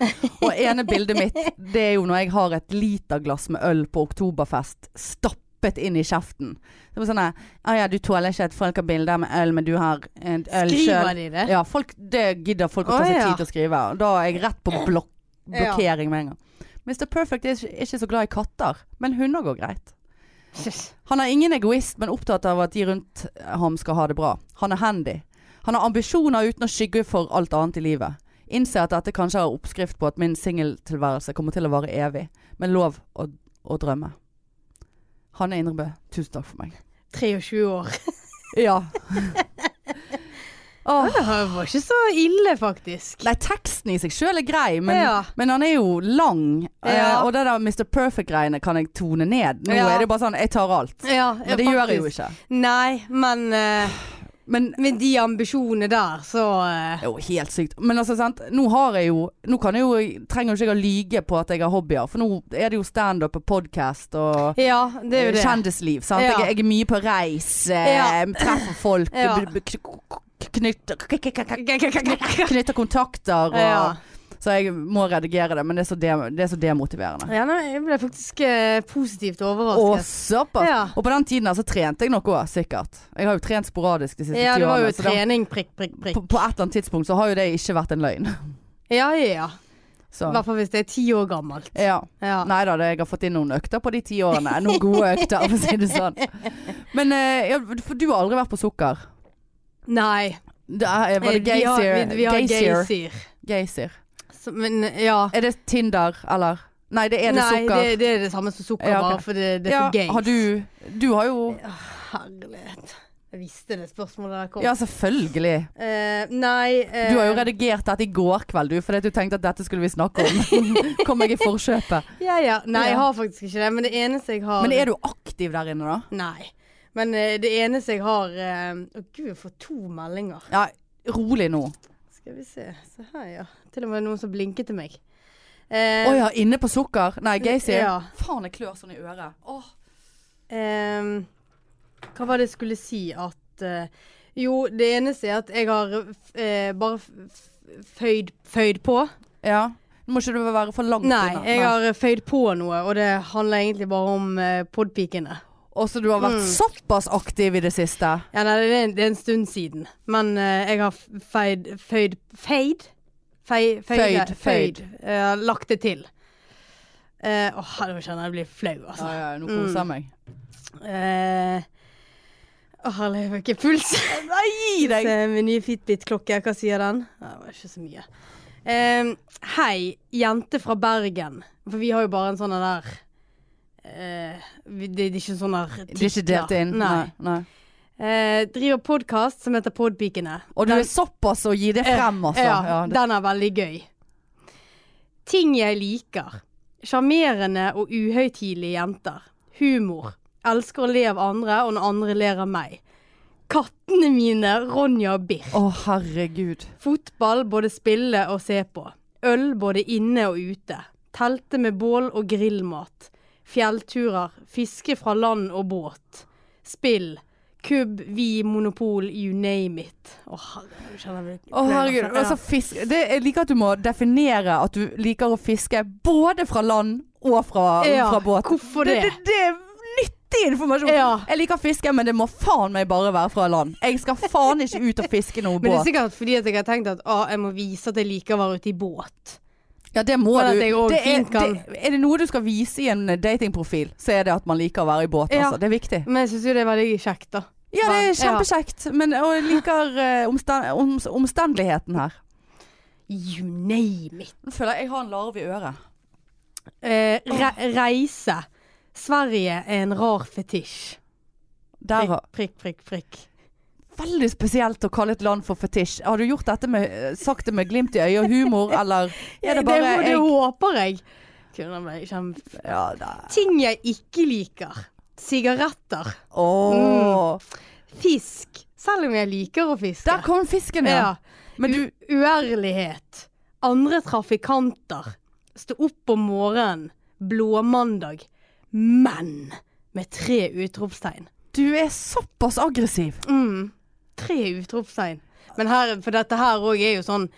Og ene bildet mitt, det er jo når jeg har et literglass med øl på oktoberfest stappet inn i kjeften. Det var sånn her, ah, ja, du tåler ikke at folk har bilder med øl, men du har en øl Skriver de det? Ja, folk, det gidder folk å ta seg tid til å skrive. Og Da er jeg rett på blok blokkering med en gang. Mr. Perfect er ikke så glad i katter, men hunder går greit. Han er ingen egoist, men opptatt av at de rundt ham skal ha det bra. Han er handy. Han har ambisjoner uten å skygge for alt annet i livet. Innser at dette kanskje er oppskrift på at min singeltilværelse kommer til å vare evig, men lov å, å drømme. Hanne Indrebø, tusen takk for meg. 23 år. Ja. Åh. Det var ikke så ille, faktisk. Nei, teksten i seg sjøl er grei, men, Ja. men han er jo lang. eh, Ja. og det der Mr. Perfect-greiene kan jeg tone ned. Nå Ja. er det bare sånn, jeg tar alt. Ja, Men det gjør jeg jo ikke. Nei, men uh, Men med de ambisjonene der, så uh. Jo helt sykt. Men altså, sant. Nå har jeg jo Nå kan jeg jo trenger jo ikke jeg å lyge på at jeg har hobbyer, for nå er det jo standup og podkast og Ja, det jo det. kjendisliv. Sant? Jeg, jeg er mye på reis, eh, treffer folk, Ja. Knytter, knytter kontakter og Ja. Så jeg må redigere det, men det er så, de, det er så demotiverende. ja, nei, jeg ble faktisk eh, positivt Å, overrasket. såpass! Ja. Og på den tiden her så trente jeg nok òg, sikkert. Jeg har jo trent sporadisk de siste Ja, det var jo årene. trening, prikk, prikk, prikk. på, på et eller annet tidspunkt så har jo det ikke vært en løgn. Ja, ja, ja. I hvert fall hvis det er ti år gammelt. Ja. Ja. Nei da, jeg har fått inn noen økter på de ti årene. Noen gode økter, for å si det sånn. Men eh, ja, for du har aldri vært på sukker? Nei. Det er, Eh, vi har- Gaysir? Vi, har Gaysir. Gaysir. Gaysir. Men ja. Er det Tinder, eller? Nei, det er det Nei, sukker. det, det er det samme som sukker, Ja, okay. bare for det, det er ja, for gays. har du Du har jo Herlighet. Jeg visste det spørsmålet der kom. Ja, selvfølgelig. Uh, nei uh, Du har jo redigert dette i går kveld, du, fordi du tenkte at dette skulle vi snakke om. Kom jeg i forkjøpet. Ja, ja. Nei, jeg har faktisk ikke det. Men det eneste jeg har Men er du aktiv der inne, da? Nei. Men eh, det eneste jeg har Å Å gud, jeg får to meldinger. Ja, rolig nå. Skal vi se. Se her, ja. Til og med noen som blinket til meg. Å Eh, ja, inne på sukker? Nei, Gacy. Ja. Faen, jeg klør sånn i øret. Åh. Eh, hva var det jeg skulle si at eh, Jo, det eneste er at jeg har eh, bare føyd, føyd på. Ja. Nå må ikke du være for langt Nei, unna. jeg har føyd på noe, og det handler egentlig bare om uh, podpikene. Og så du har vært Mm. såpass aktiv i det siste. Ja, nei, det er, en- det er en stund siden. Men uh, jeg har feid Føyd Feid? Fei, føyde, Føyd, føyd. Jeg lagt det til. Uh, Åh, nå kjenner jeg jeg blir flau, altså. Ja, ja, nå koser jeg Mm. meg. Eh, Åh, jeg får ikke puls. Nei, gi deg! Se, min nye Fitbit-klokke, hva sier den? Ja, Det var ikke så mye. Eh, hei, jente fra Bergen. For vi har jo bare en sånn der eh, vi- det, det er ikke sånn der Det er ikke delt inn? Nei. Nei. Eh, driver podkast som heter Podpikene. Og du Den- er såpass å gi det frem, altså. Ja, Ja, det- den er veldig gøy. Ting jeg liker. Sjarmerende og uhøytidelige jenter. Humor. Elsker å le av andre, og når andre ler av meg. Kattene mine, Ronja og Birk. Å, herregud. Fotball, både spille og se på. Øl både inne og ute. Telte med bål og grillmat. Fjellturer. Fiske fra land og båt. Spill. Kubb, vi, monopol, you name it. Å, herregud. jeg blir Å, herregud. altså. Fisk. Det, jeg liker at du må definere at du liker å fiske både fra land og fra, Ja, fra båt. hvorfor det? Det, det, det nyttig informasjon. Ja. Jeg liker fiske, men det må faen meg bare være fra land. Jeg skal faen ikke ut og fiske noe båt. Men det er sikkert fordi jeg har tenkt at å, jeg må vise at jeg liker å være ute i båt. Ja, det må du. også Det er, det, er det noe du skal vise i en datingprofil, så er det at man liker å være i båt. Ja. Altså. Det er viktig. Men jeg syns jo det er veldig kjekt, da. Ja, det er kjempekjekt. Men jeg liker uh, omstand, om, omstendigheten her. You name it. Jeg føler jeg har en larve i øret. Eh, re reise. Sverige er en rar fetisj. Prikk, prikk, prikk. prikk. Veldig spesielt å kalle et land for fetisj. Har du gjort dette med, eh, sagt det med glimt i øyet og humor, eller er det bare det, det jeg håper jeg. Kjempe... ja, det... Ting jeg ikke liker. Sigaretter. Åh. Fisk. Selv om jeg liker å fiske. Der kom fisken, ja. ja. Men du uærlighet. Andre trafikanter. Stå opp om morgenen. Blåmandag. Men med tre utropstegn. Du er såpass aggressiv. Mm. Tre utropstegn. Men her, for dette her òg er jo sånn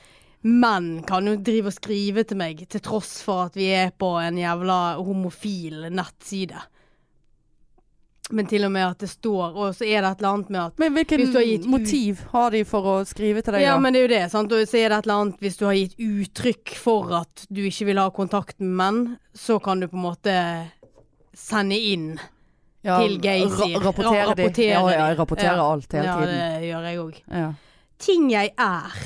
Menn kan jo drive og skrive til meg, til tross for at vi er på en jævla homofil nettside. Men til og med at det står Og så er det et eller annet med at Men gitt motiv har de for å skrive til deg, Ja, da? men det er jo det. sant? Og så er det et eller annet Hvis du har gitt uttrykk for at du ikke vil ha kontakt med menn, så kan du på en måte sende inn Ja, til Gacy. ra rapportere Ra- de. rapportere Ja, ja, jeg rapporterer Ja. alt hele ja, tiden. det gjør jeg òg. Ja. Ting jeg er.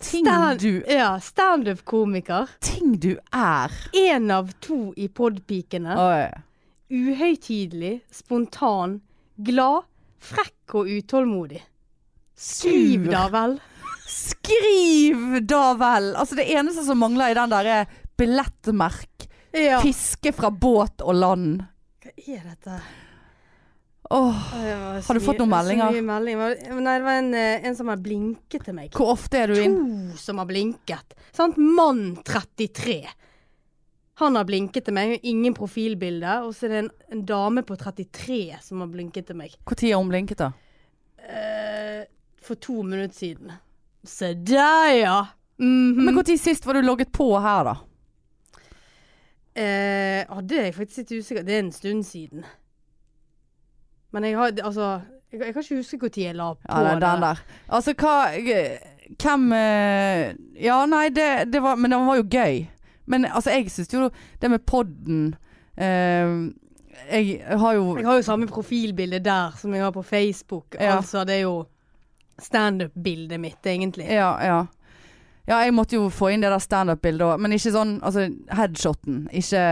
Ting Stand- du Ja, standup-komiker. Ting du er. Én av to i Podpikene. Uhøytidelig, spontan, glad, frekk og utålmodig. Skriv da vel. Skriv da vel! Altså Det eneste som mangler i den der er billettmerk. Ja. Fiske fra båt og land. Hva er dette? Åh, Det Har du fått noen meldinger? Så mye meldinger. Nei, det var en, eh, en som har blinket til meg. Hvor ofte er du inn? To som har blinket. Sant? Mann 33. Han har blinket til meg, ingen profilbilde. Og så er det en, en dame på 33 som har blinket til meg. Når har hun blinket, da? Uh, for to minutter siden. Se der, ja! Mhm. Men når sist var du logget på her, da? Eh, hadde det er jeg faktisk litt usikker Det er en stund siden. Men jeg har altså Jeg, jeg kan ikke huske når jeg la på Ja, er den der. Altså, hva Hvem eh, Ja, nei, det, det var Men den var jo gøy. Men altså, jeg syns jo det med podden eh, Jeg har jo Jeg har jo samme profilbilde der som jeg har på Facebook. Ja. Altså, det er jo standup-bildet mitt, egentlig. Ja, ja. Ja, jeg måtte jo få inn det der standup-bildet òg, men ikke sånn altså headshoten. Ikke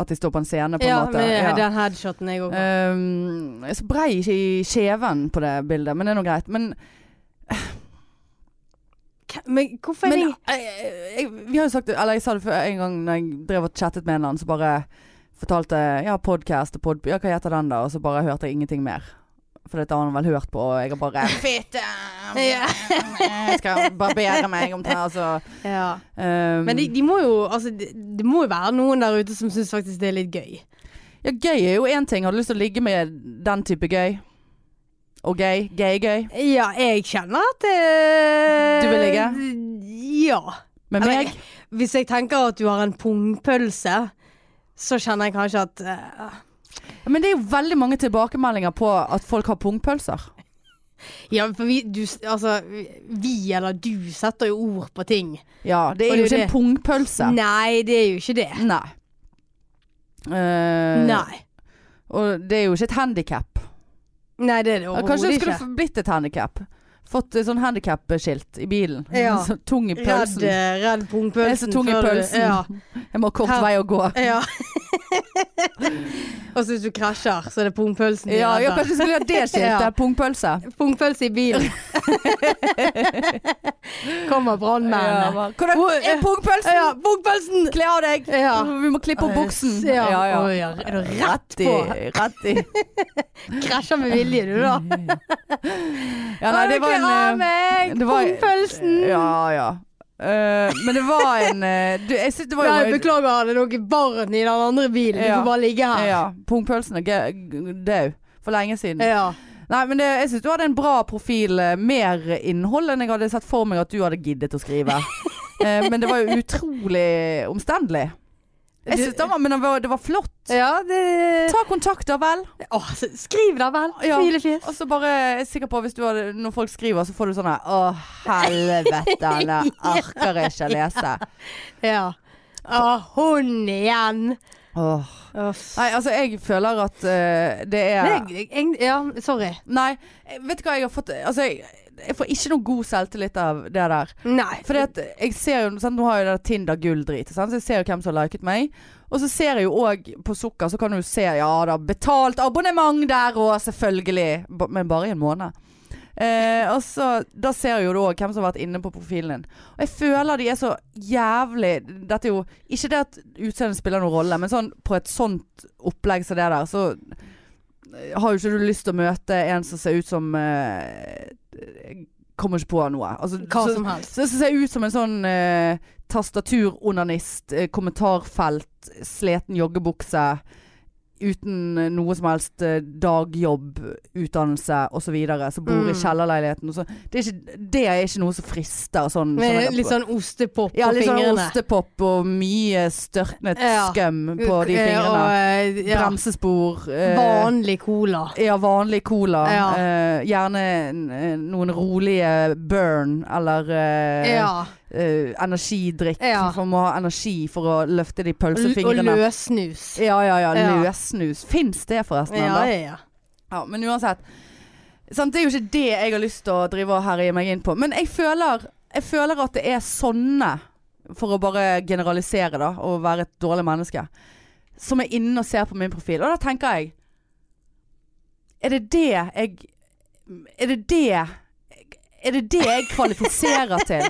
at de står på en scene, på en Ja, måte. men Ja. den headshoten jeg òg har. Um, jeg så brei i kjeven på det bildet, men det er nå greit. Men, Men hvorfor men jeg, jeg, vi har jo sagt det, eller jeg sa det før en gang når jeg drev og chattet med en eller annen, så bare fortalte Ja, podcast og pod... Ja, hva heter den da? Og så bare hørte jeg ingenting mer. For dette har han vel hørt på, og jeg har bare Fitte! Jeg skal barbere meg om det. Altså. ja. Um, Men det de må jo Altså, det, de må jo være noen der ute som syns faktisk det er litt gøy. Ja, gøy er jo én ting. Har du lyst til å ligge med den type gøy? Og gøy? Gøy-gøy? Ja, jeg kjenner at uh, Du vil ligge? Ja. Med Eller, meg? Hvis jeg tenker at du har en pungpølse, så kjenner jeg kanskje at eh, Men det er jo veldig mange tilbakemeldinger på at folk har pungpølser. Ja, for vi, du, altså, vi eller du setter jo ord på ting. Ja, det Og er jo det ikke en pungpølse. Nei, det er jo ikke det. Nei. Eh, Nei. Og det er jo ikke et handikap. Nei, det er det Kanskje det skulle ikke. blitt et handikap. Fått sånn handikap-skilt i bilen. Ja. Så tung i pølsen. Redd, redd pungpølsen. Jeg er så tung i pølsen. Ja. Jeg må ha kort Her- vei å gå. ja. Og så hvis du krasjer, så er det pungpølsen Ja, ja, redder. kanskje skulle ha det skiltet. Ja. Pungpølse. Pungpølse i bilen. Kommer Ja, brannmennene. Ja, pungpølsen? Ja, pungpølsen! Kle av deg! Ja. Vi må klippe opp buksen. Ja, ja, ja. Er du rett på? Rett i. Krasjer med vilje, du da. Ja, nei, det var en Kle av eh, meg! Pungpølsen! Ja, ja. Uh, men det var en uh, du, Jeg synes det var Nei, jo beklager, er noen barn i den andre bilen. Du får bare ligge her. Ja, Pungpølsen er død. For lenge siden. Ja. Nei, men det, jeg syns du hadde en bra profil. eh, Mer innhold enn jeg hadde sett for meg at du hadde giddet å skrive. Eh, men det var jo utrolig omstendelig. Jeg synes det var, Men det var, det var flott. Ja, det Ta kontakt, da vel. Åh, skriv da vel. Ja. Og så bare jeg er sikker på hvis du hadde, Når folk skriver, så får du sånn her Å, helvete, jeg orker ikke lese. Ja. Åh, hun igjen. Åh. Nei, altså, jeg føler at uh, det er Jeg, jeg, ja, sorry. Nei, vet du hva jeg har fått Altså, jeg, jeg får ikke noe god selvtillit av det der. Nei. Fordi at jeg ser jo sant? Nå har jeg det Tinder-gull-drit, så jeg ser jo hvem som har liket meg. Og så ser jeg jo òg på Sukker, så kan du se Ja da, betalt abonnement der òg, selvfølgelig. Men bare i en måned. Eh, og så Da ser jo du òg hvem som har vært inne på profilen din. Og jeg føler de er så jævlig Dette er jo Ikke det at utseendet spiller noen rolle, men sånn på et sånt opplegg som det der, så har jo ikke du lyst til å møte en som ser ut som eh, Kommer ikke på noe. Altså, Hva som helst. så det ser ut som en sånn eh, tastaturonanist, eh, kommentarfelt, sleten joggebukse. Uten eh, noe som helst eh, dagjobb, utdannelse osv. Som bor i Mm. kjellerleiligheten. Og så. Det, er ikke, det er ikke noe som frister. Sånn, Med litt sånn ostepop ja, på litt sånn fingrene. ostepop og mye størknet Ja. skum på de Eh, fingrene. Og, ja, Bremsespor. vanlig cola. ja, vanlig cola. Ja. Eh, gjerne noen rolige burn eller eh, energidrikk. Ja. For må ha energi for å løfte de pølsefingrene. Og løssnus. Ja, ja, ja. Ja. Løssnus. Fins det forresten Ja, ennå? ja, ja. Ja, men uansett. Sant, det er jo ikke det jeg har lyst til å drive og herje meg inn på. Men jeg føler, jeg føler at det er sånne, for å bare generalisere da, og være et dårlig menneske, som er inne og ser på min profil. Og da tenker jeg Er det det jeg Er det det Er det det jeg kvalifiserer til?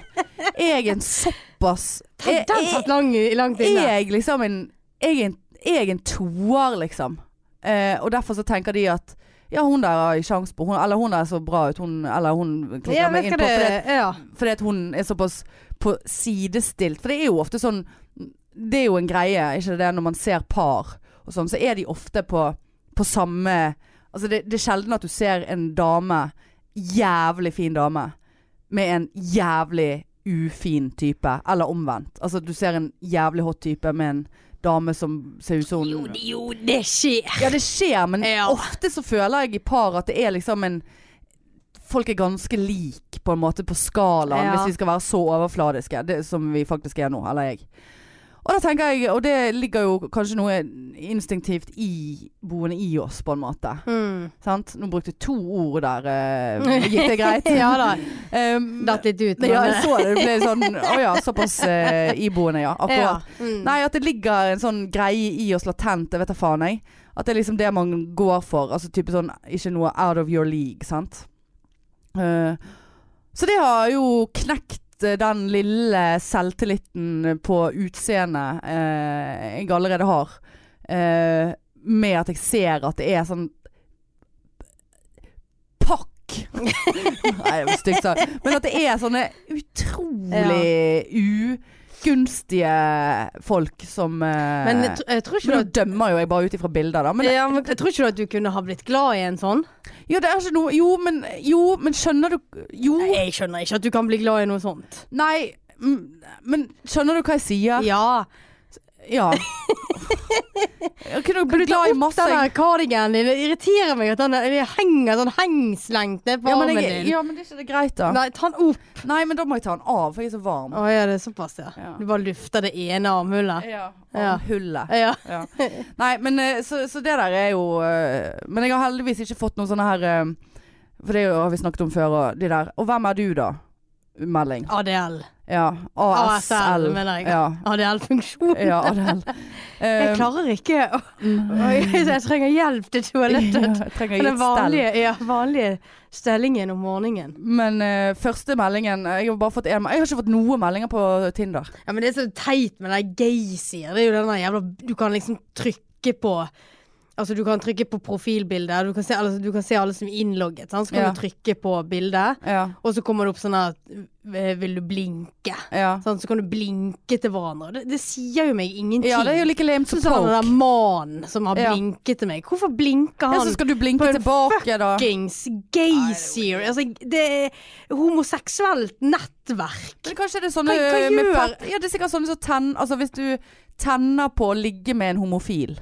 Er jeg en såpass Den satt lang, langt inne. er jeg liksom en Jeg er en, jeg en toer, liksom. Eh, og derfor så tenker de at ja, hun der har sjans på hun, Eller hun der er så bra ut. Hun, eller hun klikker Ja, meg inn på fordi, Ja. fordi at hun er såpass på sidestilt. For det er jo ofte sånn Det er jo en greie, ikke det når man ser par og sånn, så er de ofte på, på samme Altså det, det er sjelden at du ser en dame, jævlig fin dame, med en jævlig ufin type. Eller omvendt. Altså du ser en jævlig hot type med en dame som ser ut som Jo, jo, det skjer. Ja, det skjer, men Ja. ofte så føler jeg i par at det er liksom en Folk er ganske lik på en måte på skalaen, Ja. hvis vi skal være så overfladiske, det, som vi faktisk er nå. Eller jeg. Og da tenker jeg, og det ligger jo kanskje noe instinktivt i boende i oss, på en måte. Mm. Sant? Nå brukte jeg to ord der. Uh, gikk det greit? ja da. Um, Datt litt ut. ja, jeg så det. Det ble sånn Å ja, såpass uh, iboende, ja. Akkurat. Ja. Mm. Nei, at det ligger en sånn greie i oss latent, det vet da faen jeg. At det er liksom det man går for. Altså type sånn ikke noe out of your league, sant. Uh, så det har jo knekt den lille selvtilliten på utseendet eh, jeg allerede har. Eh, med at jeg ser at det er sånn Pakk! Nei, det var stygt sagt. Men at det er sånne utrolig ugunstige folk som eh, Men jeg, jeg tror ikke Nå at dømmer jo jeg bare ut ifra bilder, da. Men, ja, men jeg tror ikke du at du kunne ha blitt glad i en sånn? ja, det er ikke noe Jo, men, jo, men skjønner du Jo. Nei, Jeg skjønner ikke at du kan bli glad i noe sånt. Nei, men skjønner du hva jeg sier? Ja. Ja. Jeg kunne bli du ta glad i opp masse den cardiganen din? Det irriterer meg at den det henger sånn ned på ja armen din. ja, men det er ikke det greit, da. Nei. Ta den opp. Nei, men da må jeg ta den av, for jeg er så varm. Å ja, det er såpass, ja. Ja. Du bare lufter det ene armhullet. Ja. Armhullet. Ja. Ja. Nei, men eh, så, så det der er jo eh, Men jeg har heldigvis ikke fått noen sånne her eh, For det har vi snakket om før, og de der Og hvem er du, da? Melding. ADL. Ja. ASL. ASL, mener jeg. Ja. ADL-funksjon. ja ADL. Jeg Eh, klarer ikke å mm. Jeg trenger hjelp til toalettet. Ja, trenger Den vanlige, ja, vanlige stellingen om morgenen. Men uh, første meldingen Jeg har bare fått en Jeg har ikke fått noen meldinger på Tinder. Ja, men det er så teit med det gaysier. Det er jo den der jævla Du kan liksom trykke på Altså du kan trykke på profilbildet. Du kan se, altså, du kan se alle som er innlogget. Sant? Så kan Ja. du trykke på bildet, Ja. og så kommer det opp sånn her eh, Vil du blinke? Ja. Sånn, Så kan du blinke til hverandre. Det, det sier jo meg ingenting. ja, det er jo like lame som Sånn Så er det der mannen som har Ja. blinket til meg. Hvorfor blinker Ja, han? så skal du blinke på en tilbake, da. Fuckings gaysier. Altså, det er homoseksuelt nettverk. Men kanskje det er sånne Hva- hva med Ja, det er sikkert sånne som tenner Altså hvis du tenner på å ligge med en homofil.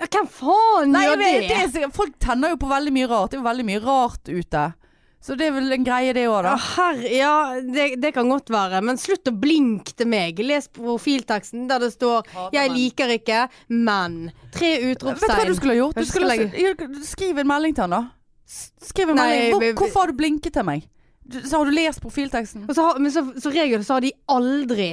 Ja, hvem faen Nei, gjør det? det er folk tenner jo på veldig mye rart. Det er jo veldig mye rart ute. Så det er vel en greie det òg, Ja, da. herre, ja det, det kan godt være, men slutt å blinke til meg. Les profilteksten der det står 'Jeg liker ikke, men' Tre Vet du hva du skulle ha gjort? Du skulle ha, skriv en melding til han, da. Skriv en Nei, melding. Hvor, hvorfor har du blinket til meg? Så har du lest profilteksten? Så har, men så, så regel så har de aldri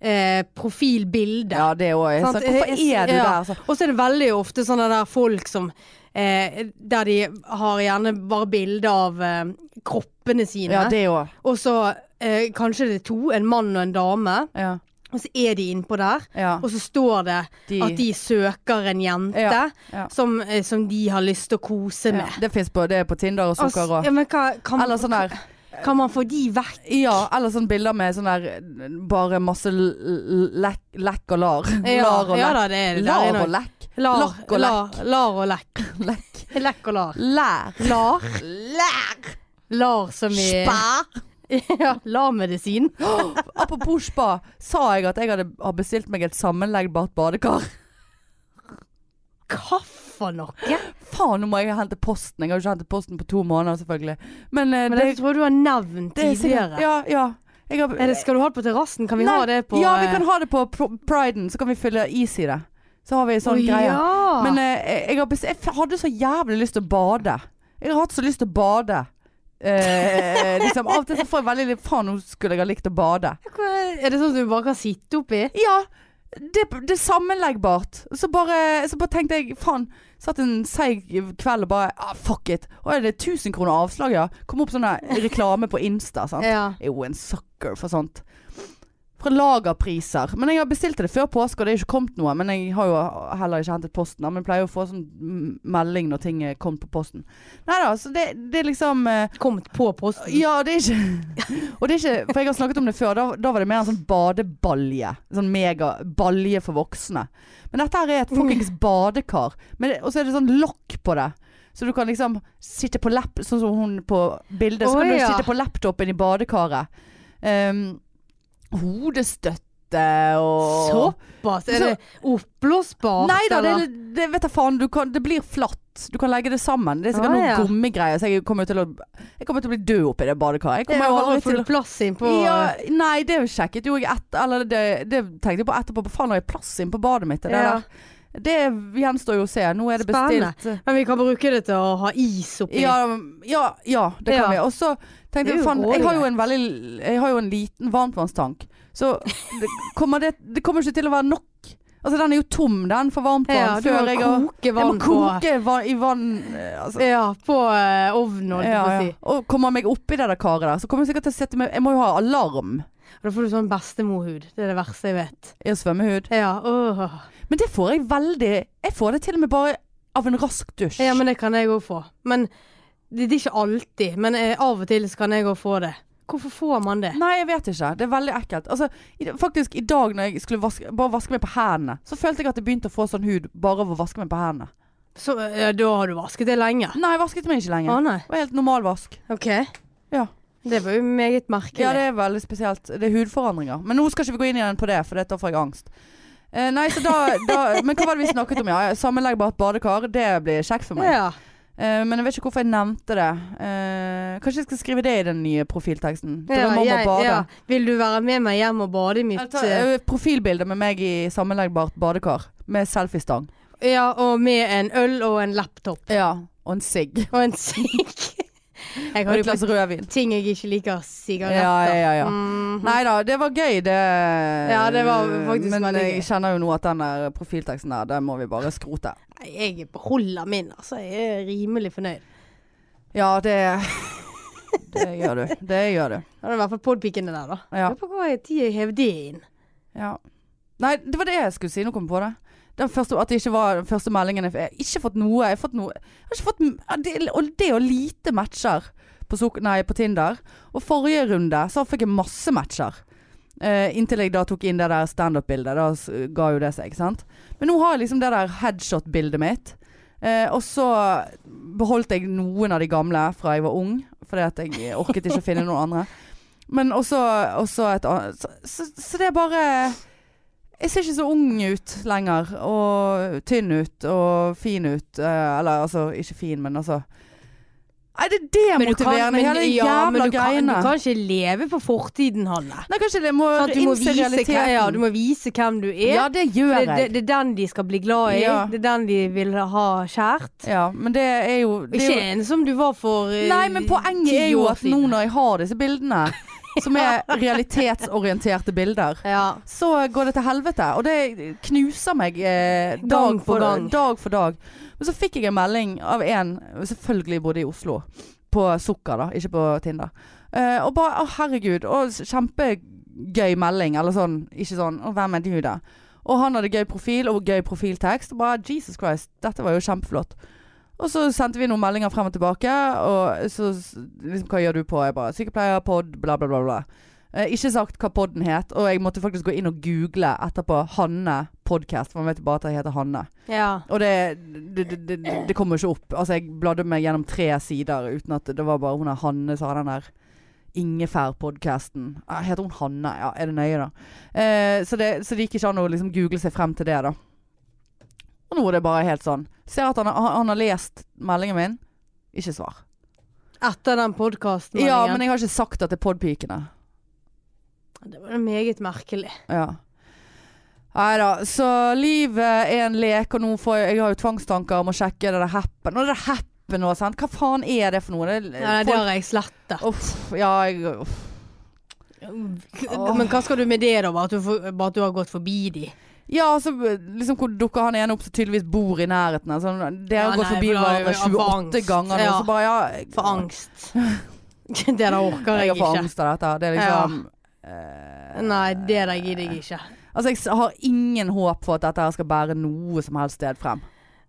eh, profilbilde. Ja, det òg. Hvorfor er du Ja. der? Så? Og så er det veldig ofte sånne der folk som eh, Der de har gjerne bare bilde av eh, kroppene sine. Ja, det òg. Og så eh, kanskje det er to, en mann og en dame. Ja. Og så er de innpå der, ja. og så står det De- at de søker en jente Ja, ja. Som, eh, som de har lyst til å kose med. Det på, det er på Tinder og sukker Altså, ja, men hva, kan, Eller sånn der kan man få de vekk? Ja, eller sånne bilder med sånn der Bare masse lekk lekk og lar. Ja, lar og ja lekk. da, det er det. Lar og lekk. Lar, Lakk og lar, lar og lekk. Lekk. Lekk og lar. Lær. Lar. Lær. Lar som i Spa. Ja, LAR-medisin. Apropos spa, sa jeg at jeg hadde bestilt meg et sammenleggbart badekar? Hva for noe? Faen, nå må jeg hente posten. Jeg har jo ikke hentet posten på to måneder, selvfølgelig. Men, eh, Men det, det tror jeg du har nevnt er tidligere. Ja, ja. Jeg har, Er det, skal du ha det på terrassen? Kan vi Nei, ha det på Ja, vi eh, kan ha det på pr- priden, så kan vi fylle is i det. Så har vi sånn Å, greie. Ja. Men eh, jeg, har bes- jeg hadde så jævlig lyst til å bade. Jeg har hatt så lyst til å bade. Eh, liksom, av og til så får jeg veldig litt Faen, nå skulle jeg ha likt å bade. Hva- er det sånn at du bare kan sitte oppi? Ja, det, det er sammenleggbart. Så bare, så bare tenkte jeg faen. Satt en seig kveld og bare ah, fuck it. Å, er det 1000 kroner avslag, ja? Kom opp sånn reklame på Insta. Sant? Ja. Jeg er jo en sucker for sånt. Fra lagerpriser. Men jeg har bestilt det før påske, og det er ikke kommet noe. Men jeg har jo heller ikke hentet posten. Men jeg pleier jo å få sånn mm, melding når ting er kommet på posten. Nei da, så det, det er liksom eh, Kommet på posten. Ja, det er ikke Og det er ikke For jeg har snakket om det før. Da, da var det mer en sånn badebalje. Sånn megabalje for voksne. Men dette her er et fuckings badekar. Men det- Og så er det sånn lokk på det. Så du kan liksom sitte på lapp Sånn som hun på bildet. Så kan oh, ja. sitte på laptopen i badekaret. Um, hodestøtte og Såpass? Er det oppblåsbart? Nei da, det, det vet jeg faen. Du kan, det blir flatt. Du kan legge det sammen. Det er sikkert Ah, noen ja. gummigreier. Så jeg kommer til å kommer til å bli død oppi det badekaret. Jeg kommer og aldri til plass inn på ja, Nei, det sjekket jo jeg etter Eller det, det tenkte jeg på etterpå. På faen har jeg plass inn på badet mitt? Det, Ja. der. det gjenstår jo å se. Nå er det Spennende. bestilt. Men vi kan bruke det til å ha is oppi. Ja, ja, ja det kan vi. Og så tenkte jo fan, jeg har jo en veldig Jeg har jo en liten varmtvannstank. Så det kommer, det, det kommer ikke til å være nok. Altså den er jo tom, den, for varmtvann. Ja, du må jeg koke Jeg må vann koke vann, i vann eh, altså. Ja, på eh, ovnen, holdt jeg Ja, på å ja. si. Og kommer meg oppi det der karet der, så kommer jeg sikkert til å sette meg Jeg må jo ha alarm. Da får du sånn bestemorhud. Det er det verste jeg vet. I svømmehud. Ja, åh. Men det får jeg veldig Jeg får det til og med bare av en rask dusj. ja men det kan jeg òg få. Men det, det er ikke alltid. Men eh, av og til så kan jeg òg få det. Hvorfor får man det? Nei, jeg vet ikke. Det er veldig ekkelt. Altså, i, faktisk i dag når jeg skulle vaske, bare vaske meg på hendene, så følte jeg at jeg begynte å få sånn hud bare av å vaske meg på hendene. Så ja, da har du vasket det lenge? Nei, jeg vasket meg ikke Å Ah, nei. Det var helt normal vask. OK. Ja. Det var jo meget merkelig. Ja, det er veldig spesielt. Det er hudforandringer. Men nå skal ikke vi gå inn igjen på det, for da får jeg angst. Eh, nei, så da, da Men hva var det vi snakket om? Ja, Sammenleggbart badekar. Det blir kjekt for meg. Ja. Eh, men jeg vet ikke hvorfor jeg nevnte det. Uh, kanskje jeg skal skrive det i den nye profilteksten. Ja, Drømmer om å bade. ja. Vil du være med meg hjem og bade i Jeg mitt tar, eh, eh, profilbilde med meg i sammenleggbart badekar. Med selfiestang. Ja, og med en øl og en laptop. Ja. Og en sigg. Og en sigg. Jeg har et glass rødvin. ting jeg ikke liker. Sigaretter. Ja, ja, ja. Mhm. Nei da, det var gøy, det. Ja, det var faktisk Men veldig jeg gøy. kjenner jo nå at den der profilteksten der, den må vi bare skrote. Jeg beholder min, altså. Jeg er rimelig fornøyd. Ja, det Det gjør du. Det gjør du. Det er i hvert fall podpikene der, da. Ja. Lurer på hva tid jeg hev det inn. ja. Nei, det var det jeg skulle si. Nå kom jeg på det. Den første, at det ikke var den første meldingen jeg, jeg har ikke fått noe. Jeg har fått noe jeg har ikke fått, det, Og det og lite matcher på, nei, på Tinder. Og forrige runde så fikk jeg masse matcher. Uh, inntil jeg da tok inn det der standup-bildet. Da ga jo det seg, ikke sant. Men nå har jeg liksom det der headshot-bildet mitt. Uh, og så beholdt jeg noen av de gamle fra jeg var ung. Fordi at jeg orket ikke å finne noen andre. Men også, også et annet så, så, så det er bare Jeg ser ikke så ung ut lenger. Og tynn ut og fin ut. Eh, eller altså, ikke fin, men altså Nei, det er demotiverende, hele de ja, men jævla du kan, greiene. du kan ikke leve på fortiden, Hanne. Nei, kanskje det må sånn, Du må, innse realiteten. ja, du må vise hvem du er. Ja, det gjør det, det, jeg. det er den de skal bli glad i. Ja. Det er den de vil ha kjært. Ja, men det er jo det Ikke en som du var for uh, Nei, men poenget er jo at nå når jeg har disse bildene, som er realitetsorienterte bilder, Ja. så går det til helvete. Og det knuser meg eh, dag, Gang for, gang. dag for dag. Men så fikk jeg en melding av en, selvfølgelig bodde i Oslo, på Sukker da, ikke på Tinder. Eh, og bare, å herregud, og kjempegøy melding, eller sånn, ikke sånn, å hvem er du da? Og han hadde gøy profil og gøy profiltekst, og bare, Jesus Christ, dette var jo kjempeflott. Og så sendte vi noen meldinger frem og tilbake, og så liksom, hva gjør du på? Jeg bare, sykepleier, podd, bla bla bla bla. Eh, ikke sagt hva podden het, og jeg måtte faktisk gå inn og google etterpå Hanne podcast. for man vet bare at jeg heter Hanne. Ja. Og det, det, det, det, kommer ikke opp. Altså, jeg bladde meg gjennom tre sider uten at det var bare hun der Hanne som hadde den der Ingefær-podkasten. Heter hun Hanne? Ja, er det nøye, da? Eh, så, det, så det gikk ikke an å liksom google seg frem til det, da. Og nå er det bare helt sånn. Ser at han, har- han har lest meldingen min. Ikke svar. Etter den podkasten. Ja, men jeg har ikke sagt at det er podpikene. Det var jo meget merkelig. Ja. Nei da. Så livet er en lek, og nå får jeg Jeg har jo tvangstanker om å sjekke det der happen. Og det der happen nå, sant. Hva faen er det for noe? Det, Ja, det har jeg slettet. Uff, ja, jeg uff. Men hva skal du med det, da? Bare at du, får, bare at du har gått forbi de? Ja, så liksom hvor dukker han ene opp som tydeligvis bor i nærheten. Altså, dere Ja, har gått nei, forbi for da er hverandre 28 ganger ja. og så bare ja jeg- For angst. det der orker Jeg jeg har for ikke. angst av dette. Det er liksom eh, Nei, det der gidder jeg ikke. Altså, jeg har ingen håp for at dette her skal bære noe som helst sted frem.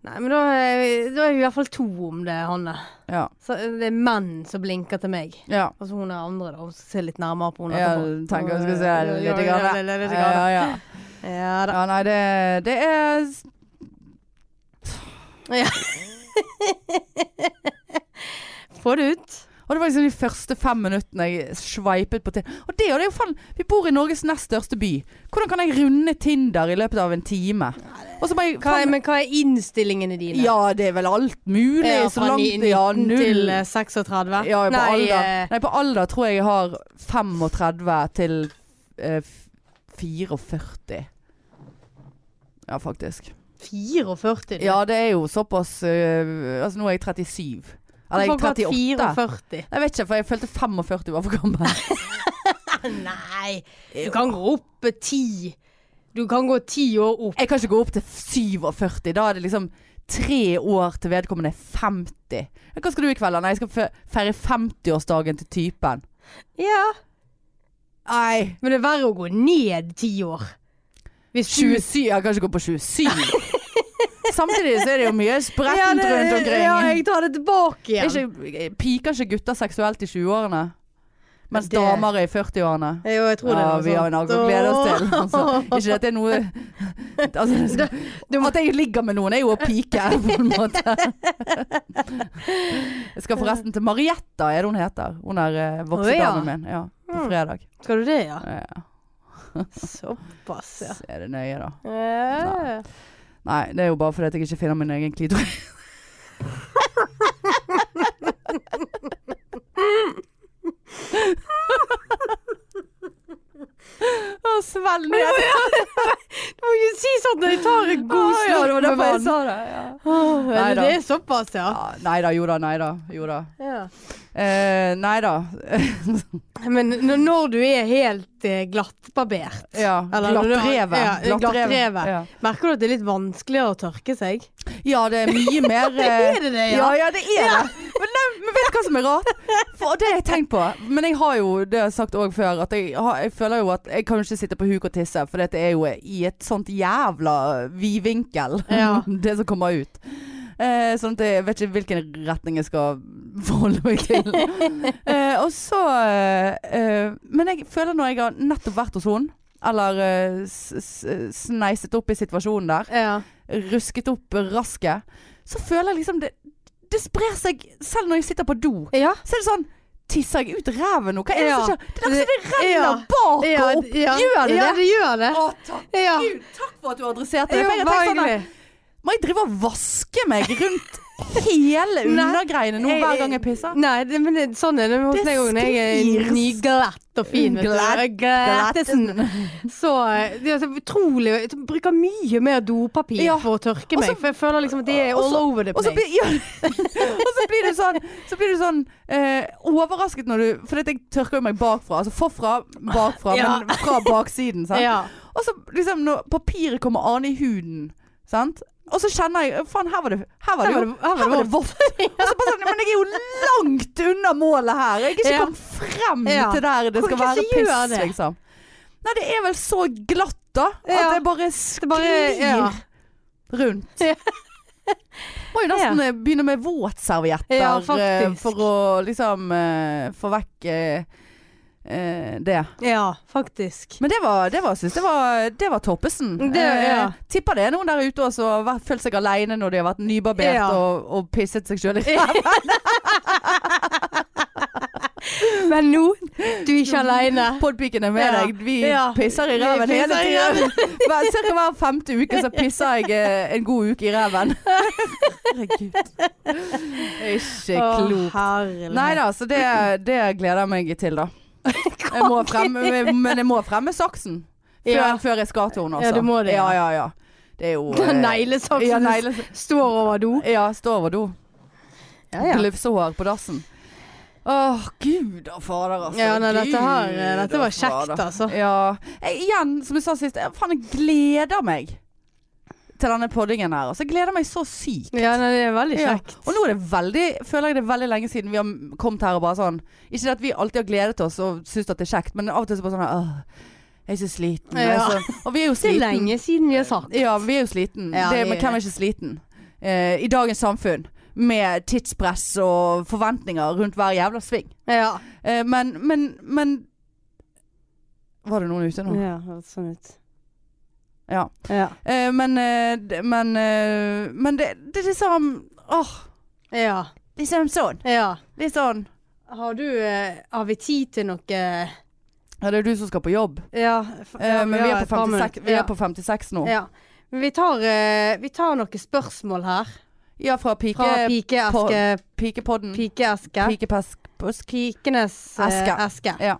Nei, men da da er vi i hvert fall to om det, Hanne. Ja. Så det er menn som blinker til meg. Ja. Altså hun er andre, da. Hun ser litt nærmere på henne Jeg tenker hun skal se Ja, litt. i ja, litt Ja, grann. ja. Ja da. ja, nei, det, det er Få det ut. Og det var liksom de første fem minuttene jeg sveipet på Tinder. Og det, og det er jo faen Vi bor i Norges nest største by. Hvordan kan jeg runde Tinder i løpet av en time? Bare Hva er, men hva er innstillingene dine? Ja, det er vel alt mulig. Ja, så fra langt 19 Ja, 19 null. til eh, 36? Ja, på Nei, alder. eh, Nei, på alder tror jeg jeg har 35 til eh, 44. Ja, faktisk. 44? Ja, det er jo såpass eh, Altså, nå er jeg 37. Eller jeg er 38. 44? Jeg vet ikke, for jeg følte 45 var for gammel. Nei, du kan gå opp ti. Du kan gå ti år opp. Jeg kan ikke gå opp til 47. Da er det liksom tre år til vedkommende er 50. Hva skal du i kveld? Nei, jeg skal fe- feire 50-årsdagen til typen. Ja, Nei. men det er verre å gå ned ti år. Hvis 27. Jeg kan ikke gå på 27. Samtidig så er det jo mye sprettent det- rundt omkring. Ja, jeg tar det tilbake igjen. ikke, piker ikke gutter seksuelt i 20-årene? Mens Det- damer er i 40-årene? Jo, jeg tror det Ja, er noe sånt. vi har en noe å glede oss til. Altså, ikke at det er noe altså, du, du At jeg ligger med noen er jo å pike, på en måte. Jeg skal forresten til Marietta, er det hun heter. Hun er uh, voksedamen oh, ja. min. Ja, på Mm. fredag. Skal du det, ja? Ja. Såpass, ja. Er det nøye, da. Ja. Nei, det er jo bare fordi jeg ikke finner min egen klitoris. Å, svelg ned. Du må ikke si sånn når jeg tar en god ja, var slurk med vann. sa det. Ja. Åh, Nei det er såpass, ja. Ja, nei da, jo da, nei da. Jo da. ja. Eh, nei da. Men når du er helt eh, glattbarbert, ja. Glattrevet. ja, glattrevet. Ja. merker du at det er litt vanskeligere å tørke seg? ja, det er mye mer eh, Er det det, ja, ja? ja, det er det. Men, nei, men vet du hva som er rart? For det har jeg tenkt på. Men jeg har jo, det har jeg sagt òg før, at jeg, har, jeg føler jo at jeg kan jo ikke sitte på huk og tisse, for dette er jo i et sånt jævla vidvinkel, Ja. det som kommer ut. Eh, sånn at jeg vet ikke hvilken retning jeg skal forholde meg til. eh, og så eh, eh, Men jeg føler når jeg har nettopp vært hos henne, eller eh, sneiset opp i situasjonen der, Ja. rusket opp rasket, så føler jeg liksom det, det sprer seg selv når jeg sitter på do. Ja. Så er det sånn Tisser jeg ut ræven nå? Hva er det Ja. som skjer? Det er akkurat som det renner Ja. bak Ja, og opp. ja. Gjør det Ja, det? det gjør det. Å, takk Ja. Gud, takk for at du adresserte det. For jeg sånn Må jeg drive og vaske meg rundt hele undergreiene nå hver gang jeg pisser? Nei, det, men det, sånn er det hos meg òg når jeg er nyglatt og fin. Glattesen. Så eh, det er så utrolig Jeg bruker mye mer dopapir Ja. for å tørke meg. også, for jeg føler liksom at det er all også, over the place. blir, ja, og så blir du sånn, så blir du sånn eh, overrasket når du For jeg tørker jo meg bakfra. Altså forfra, bakfra, Ja. men fra baksiden. Sant? Og så liksom når papiret kommer an i huden, sant? Og så kjenner jeg Faen, her var det Her var det Her jo det- her var det. Og sånn Men jeg er jo langt unna målet her. Jeg er ikke Ja. kommet frem Ja. til der det skal være piss, det? liksom. Nei, det er vel så glatt, da. At Ja. det bare Det bare ja. rundt. Må jo nesten eh, begynne med våtservietter eh, for å liksom eh, få vekk eh, eh, det. Ja, faktisk. Men det var, det var, synes det var, det var toppesen. Det- ja. Eh, tipper det er noen der ute også som har følt seg aleine når de har vært nybarbert Ja. og, og pisset seg sjøl i ræva. Men nå, du er ikke aleine. Podpiken er med Ja. deg. Vi Ja. pisser i ræven hele tiden. Cirka hver femte uke så pisser jeg eh, en god uke i ræven. Herregud. Ikke klokt. Nei da, så det, det gleder jeg meg til, da. Jeg må fremme, men jeg må fremme saksen. Før, Ja. før jeg skal til henne, altså. Ja, du må det, Ja, ja. ja. Det er jo eh, Neglesaksen Ja, som står over do. ja, står over do. Ja, ja. Glufsehår på dassen. Åh, gud og fader, altså. Ja, nei, dette her, dette var kjekt, altså. Ja. Jeg, igjen, som jeg sa sist, jeg, faen, jeg gleder meg til denne poddingen her. Altså, jeg gleder meg så sykt. Ja, nei, det er veldig Ja. kjekt. Og nå er det veldig Føler jeg det er veldig lenge siden vi har kommet her og bare sånn Ikke at vi alltid har gledet oss og syns at det er kjekt, men av og til så bare sånn Åh, jeg er så sliten. Ja. så, og vi er jo sliten. Det er lenge siden vi har sagt. Ja, vi er jo sliten. Ja, det, men hvem er ikke sliten? Eh, I dagens samfunn. Med tidspress og forventninger rundt hver jævla sving. Ja. Eh, men, men, men Var det noen ute nå? Ja, det sånn ut. Ja. Ja. Eh, men eh, men, eh, men det, det er liksom Åh, Ja. liksom sånn. ja. Litt sånn Har du eh, Har vi tid til noe Ja, det er du som skal på jobb. Ja. Eh, men vi er, på 56, vi er på 56 nå. Ja. Men vi tar, vi tar noen spørsmål her. Ja, fra pike, Fra pikeeske pikepodden. Pikeeske. Pikepesk. Pikenes Eske. eske. Ja.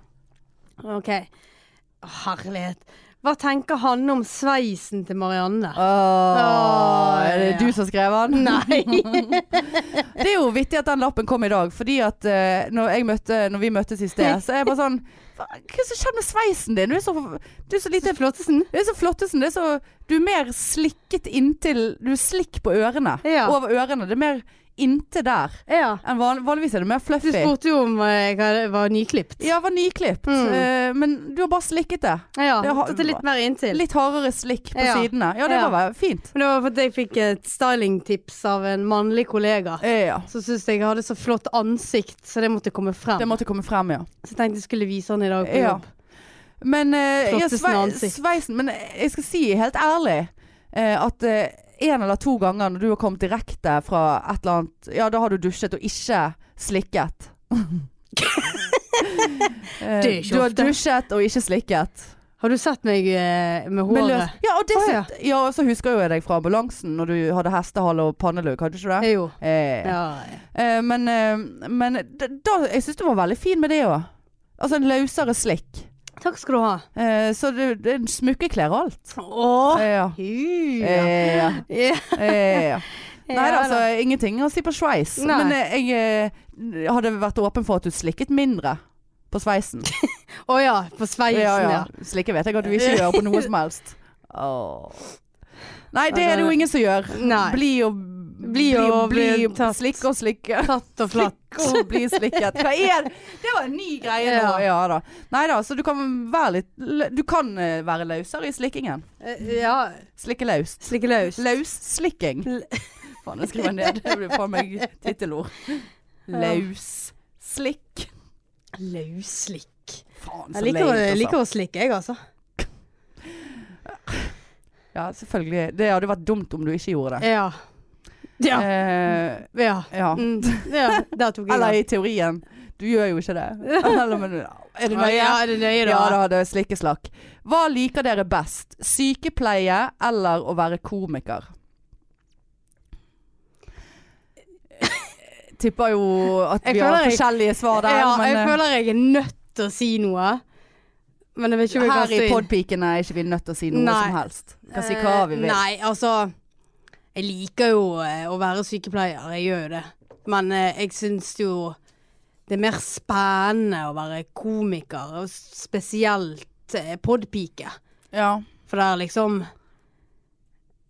OK. Herlighet. Hva tenker han om sveisen til Marianne? Åh, er det ja. du som skrev den? Nei. Det er jo vittig at den lappen kom i dag, fordi at uh, når, møtte, når vi møttes i sted, så er jeg bare sånn Hva er det som skjer med sveisen din? Du er så, du er så lite Flottesen. Du er så flottesen. Det er så, du er mer slikket inntil Du er slikk på ørene. Ja. Over ørene. Det er mer inntil der. Ja. Enn van, vanligvis er det mer Du fluffy. spurte jo om eh, jeg var nyklipt. Ja, var nyklipt. Mm. Uh, men du har bare slikket det. Ja, Det har- det litt mer inntil. Litt hardere slikk på Ja. sidene. Ja, det Ja. var fint. Men det var fordi jeg fikk et stylingtips av en mannlig kollega. Ja. Som syntes jeg jeg hadde så flott ansikt, så det måtte komme frem. Det måtte komme frem, ja. Så jeg tenkte jeg skulle vise han i dag på jobb. Men uh, sveisen Men jeg skal si helt ærlig uh, at eh, en eller to ganger når du har kommet direkte fra et eller annet Ja, da har du dusjet og ikke slikket. Eh, du har dusjet og ikke slikket. Har du sett meg eh, med håret? Ja, og det, Å, ja. ja, så husker jeg deg fra ambulansen når du hadde hestehale og pannelugg, hadde du ikke det? Jo. Eh, Ja. eh, men eh, men da, jeg syns du var veldig fin med det òg. Altså en løsere slikk. Takk skal du ha. Eh, så det, det er smykkeklær og alt. Åh. Eh, ja. Ja. Eh, ja. Ja. Eh, ja. Nei da, Ja, altså ingenting å si på sveis. Nei. Men jeg eh, hadde vært åpen for at du slikket mindre på sveisen. Å ja, på sveisen, ja. Slikke vet jeg at du ikke gjør på noe som helst. Åh. Nei, det er det jo ingen som gjør. Nei. Bli og Bli og bli tatt. Slikke og slikke. Tatt og flatt. Slikke og bli slikket. Hva er det? Det var en ny greie nå. Ja. Ja da. Nei da, så du kan være litt Du kan eh, være løsere i slikkingen. Eh, Ja. Slikke løst. Slikke løs. Løsslikking. Faen, jeg skriver ned. Det blir faen meg tittelord. Løsslikk. Løsslikk. Faen, Jeg så liker, leit, altså. liker å slikke, jeg, altså. Ja, selvfølgelig. Det hadde vært dumt om du ikke gjorde det. Ja. Ja. Eh, Ja. ja. Mm. ja. Jeg Eller i teorien. Du gjør jo ikke det. Eller, men, er det nøye? Ja, er det nøye, da? Ja da, det er slikkeslakk. Hva liker dere best? Sykepleie eller å være komiker? Tipper jo at Jeg vi har jeg- forskjellige svar der. ja, men jeg eh, føler jeg er nødt til å si noe. Men jeg vet ikke om jeg kan her i. Podpikene er ikke vi nødt til å si noe Nei. som helst. Vi kan si hva vi vil. Eh, Nei, altså Jeg liker jo eh, å være sykepleier, jeg gjør jo det. Men eh, jeg syns jo det er mer spennende å være komiker, og spesielt eh, podpike. Ja. For det er liksom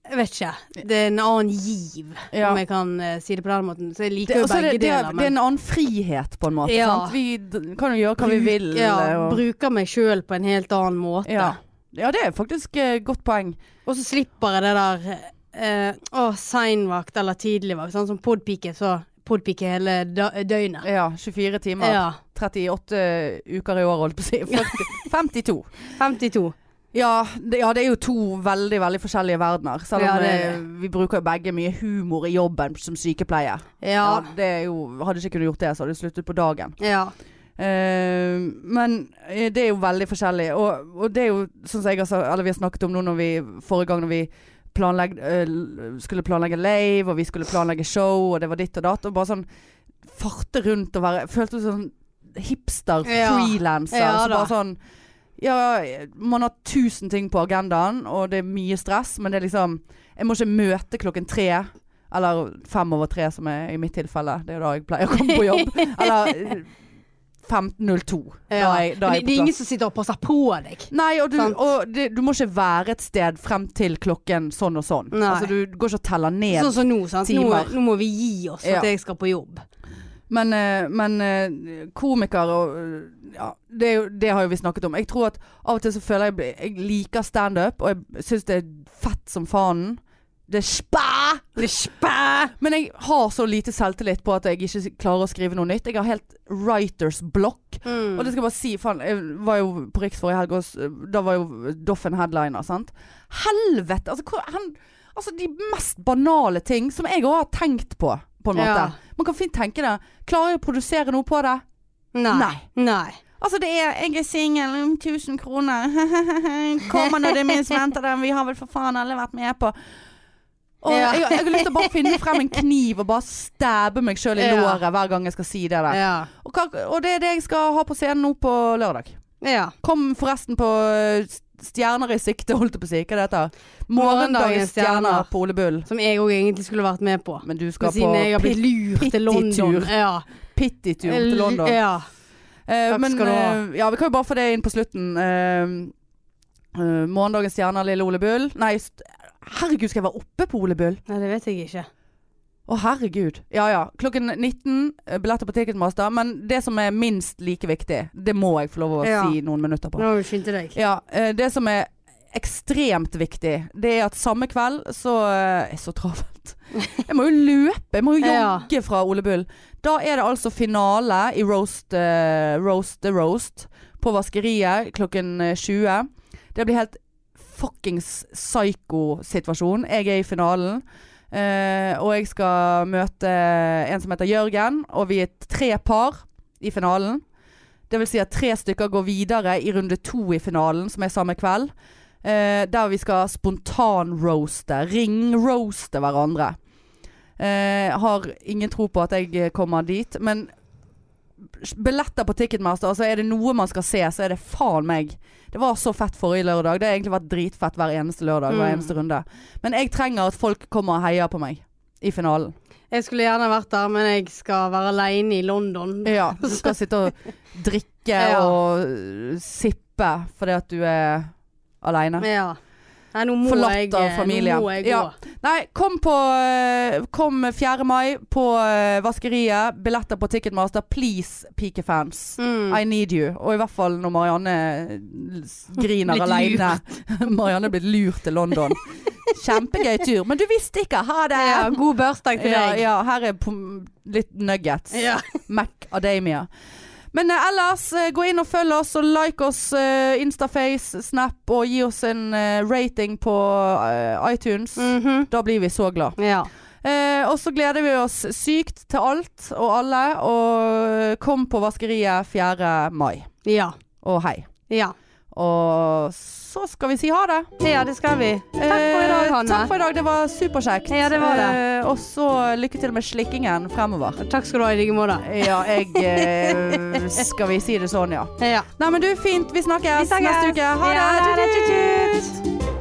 Jeg vet ikke. Det er en annen giv, Ja. om jeg kan eh, si det på den måten. Så jeg Det, liker jo altså, begge det, det, deler. deler. det er en annen frihet, på en måte. Ja. Sant? Vi kan jo gjøre hva vi vil. Ja, og, bruker meg sjøl på en helt annen måte. ja. ja, det er faktisk et godt poeng. Og så slipper jeg det der eh, Å, seinvakt eller tidligvakt. Sånn som podpike, så podpike hele dø døgnet. Ja, 24 timer. Ja. 38 uker i år, holdt på å si. 40, 52. 52. Ja det, ja, det er jo to veldig veldig forskjellige verdener. Selv om Ja, det er eh, vi bruker jo begge mye humor i jobben som sykepleier. Ja. det er jo, hadde ikke kunnet gjort det, så hadde det sluttet på dagen. Ja. Eh, men eh, det er jo veldig forskjellig. Og, og det er jo sånn som jeg har, sa- eller vi har snakket om nå når vi, forrige gang når vi planlegg, øh, skulle planlegge lave, og vi skulle planlegge show, og det var ditt og datt. Og bare sånn farte rundt og være Følte meg som sånn hipster, Ja. freelancer. Ja, så bare sånn Ja, man har tusen ting på agendaen, og det er mye stress, men det er liksom Jeg må ikke møte klokken tre. Eller fem over tre, som er i mitt tilfelle. Det er jo da jeg pleier å komme på jobb. Eller 15.02. Da ja. det er ingen som sitter og passer på deg. Nei, og, du, og det, du må ikke være et sted frem til klokken sånn og sånn. Altså, du går ikke og teller ned. Sånn som nå, sant. Timer. nå må vi gi oss for Ja. at jeg skal på jobb. Men, eh, men eh, komikere og ja, det, jo, det har jo vi snakket om. Jeg tror at av og til så føler jeg Jeg liker standup, og jeg syns det er fett som faen. Det er spæ! Det spæ! Men jeg har så lite selvtillit på at jeg ikke klarer å skrive noe nytt. Jeg har helt writers block. Mm. Og det skal jeg bare si, faen, jeg var jo på Riks forrige helg, og da var jo Doffen headliner, sant. Helvete! Altså, hvor, han, altså de mest banale ting som jeg òg har tenkt på, på en måte. Ja. Man kan fint tenke det. Klarer jeg å produsere noe på det? Nei. Nei. Nei. Altså det er 'jeg er singel, um, 1000 kroner'. Kommer når det minst venter den. Vi har vel for faen alle vært med på. Og Ja. jeg, jeg har lyst til å bare finne frem en kniv og bare stabbe meg sjøl i Ja. låret hver gang jeg skal si det der. Ja. Og, hva, og det er det jeg skal ha på scenen nå på lørdag. ja. Kom forresten på eh, Stjerner i sikte, holdt jeg på å si. Hva det heter Morgendagens Morgendagens stjerner på Ole Bull. Som jeg òg egentlig skulle vært med på. Men du skal på siden jeg har blitt lurt til London. Ja. pittitur til London. Ja. Eh, Takk men skal du ha. eh, ja, vi kan jo bare få det inn på slutten. Eh, Uh, morgendagens stjerner, lille Ole Bull. Nei, herregud, skal jeg være oppe på Ole Bull? Nei, det vet jeg ikke. Å, herregud. Ja ja. Klokken 19, eh, billetter på Ticketmaster. Men det som er minst like viktig, det må jeg få lov å Ja. si noen minutter på. Nå skynde deg. Ja, eh, det som er ekstremt viktig, det er at samme kveld så er er så travelt. Jeg må jo løpe, jeg må jo jogge fra Ole Bull. Da er det altså finale i Roast uh, Roast the Roast på Vaskeriet klokken eh, 20. Det blir helt fuckings psycho-situasjon. Jeg er i finalen. eh, og jeg skal møte en som heter Jørgen, og vi er tre par i finalen. Det vil si at tre stykker går videre i runde to i finalen, som er samme kveld. Eh, der vi skal spontan roaste, ringroaste hverandre. Eh, har ingen tro på at jeg kommer dit, men billetter på Ticketmaster, altså er det noe man skal se, så er det faen meg. Det var så fett forrige lørdag. Det har egentlig vært dritfett hver eneste lørdag, hver Mm. eneste runde. Men jeg trenger at folk kommer og heier på meg i finalen. Jeg skulle gjerne vært der, men jeg skal være aleine i London. Ja, du skal sitte og drikke Ja. og sippe fordi at du er aleine. Ja. Nei, nå må Forlatt jeg, av familien. Nå må jeg gå. Ja. Nei, kom på øh, Kom 4. mai på øh, Vaskeriet. Billetter på Ticketmaster. Please, pikefans. Mm. I need you. Og i hvert fall når Marianne griner aleine. Marianne er blitt lurt til London. Kjempegøy tur. Men du visste ikke! Ha det! Ja, god bursdag til deg. ja, her er litt nuggets. Ja. Macadamia. Men eh, ellers, eh, gå inn og følg oss, og like oss eh, Instaface, Snap, og gi oss en eh, rating på eh, iTunes. Mhm. Da blir vi så glad. ja. Eh, og så gleder vi oss sykt til alt og alle, og kom på Vaskeriet 4. mai. Ja. Og hei. Ja. Og så skal vi si ha det. Ja, det skal vi. Takk for i dag, Eh, Hanne. Takk for i dag. Det var superkjekt. Ja, det var det. Eh, og så lykke til med slikkingen fremover. Takk skal du ha i like måte. Ja, jeg eh, Skal vi si det sånn, ja. Ja. Nei, men du, fint. Vi snakkes, Vi snakkes. neste uke. Ha Ja, det. ha det.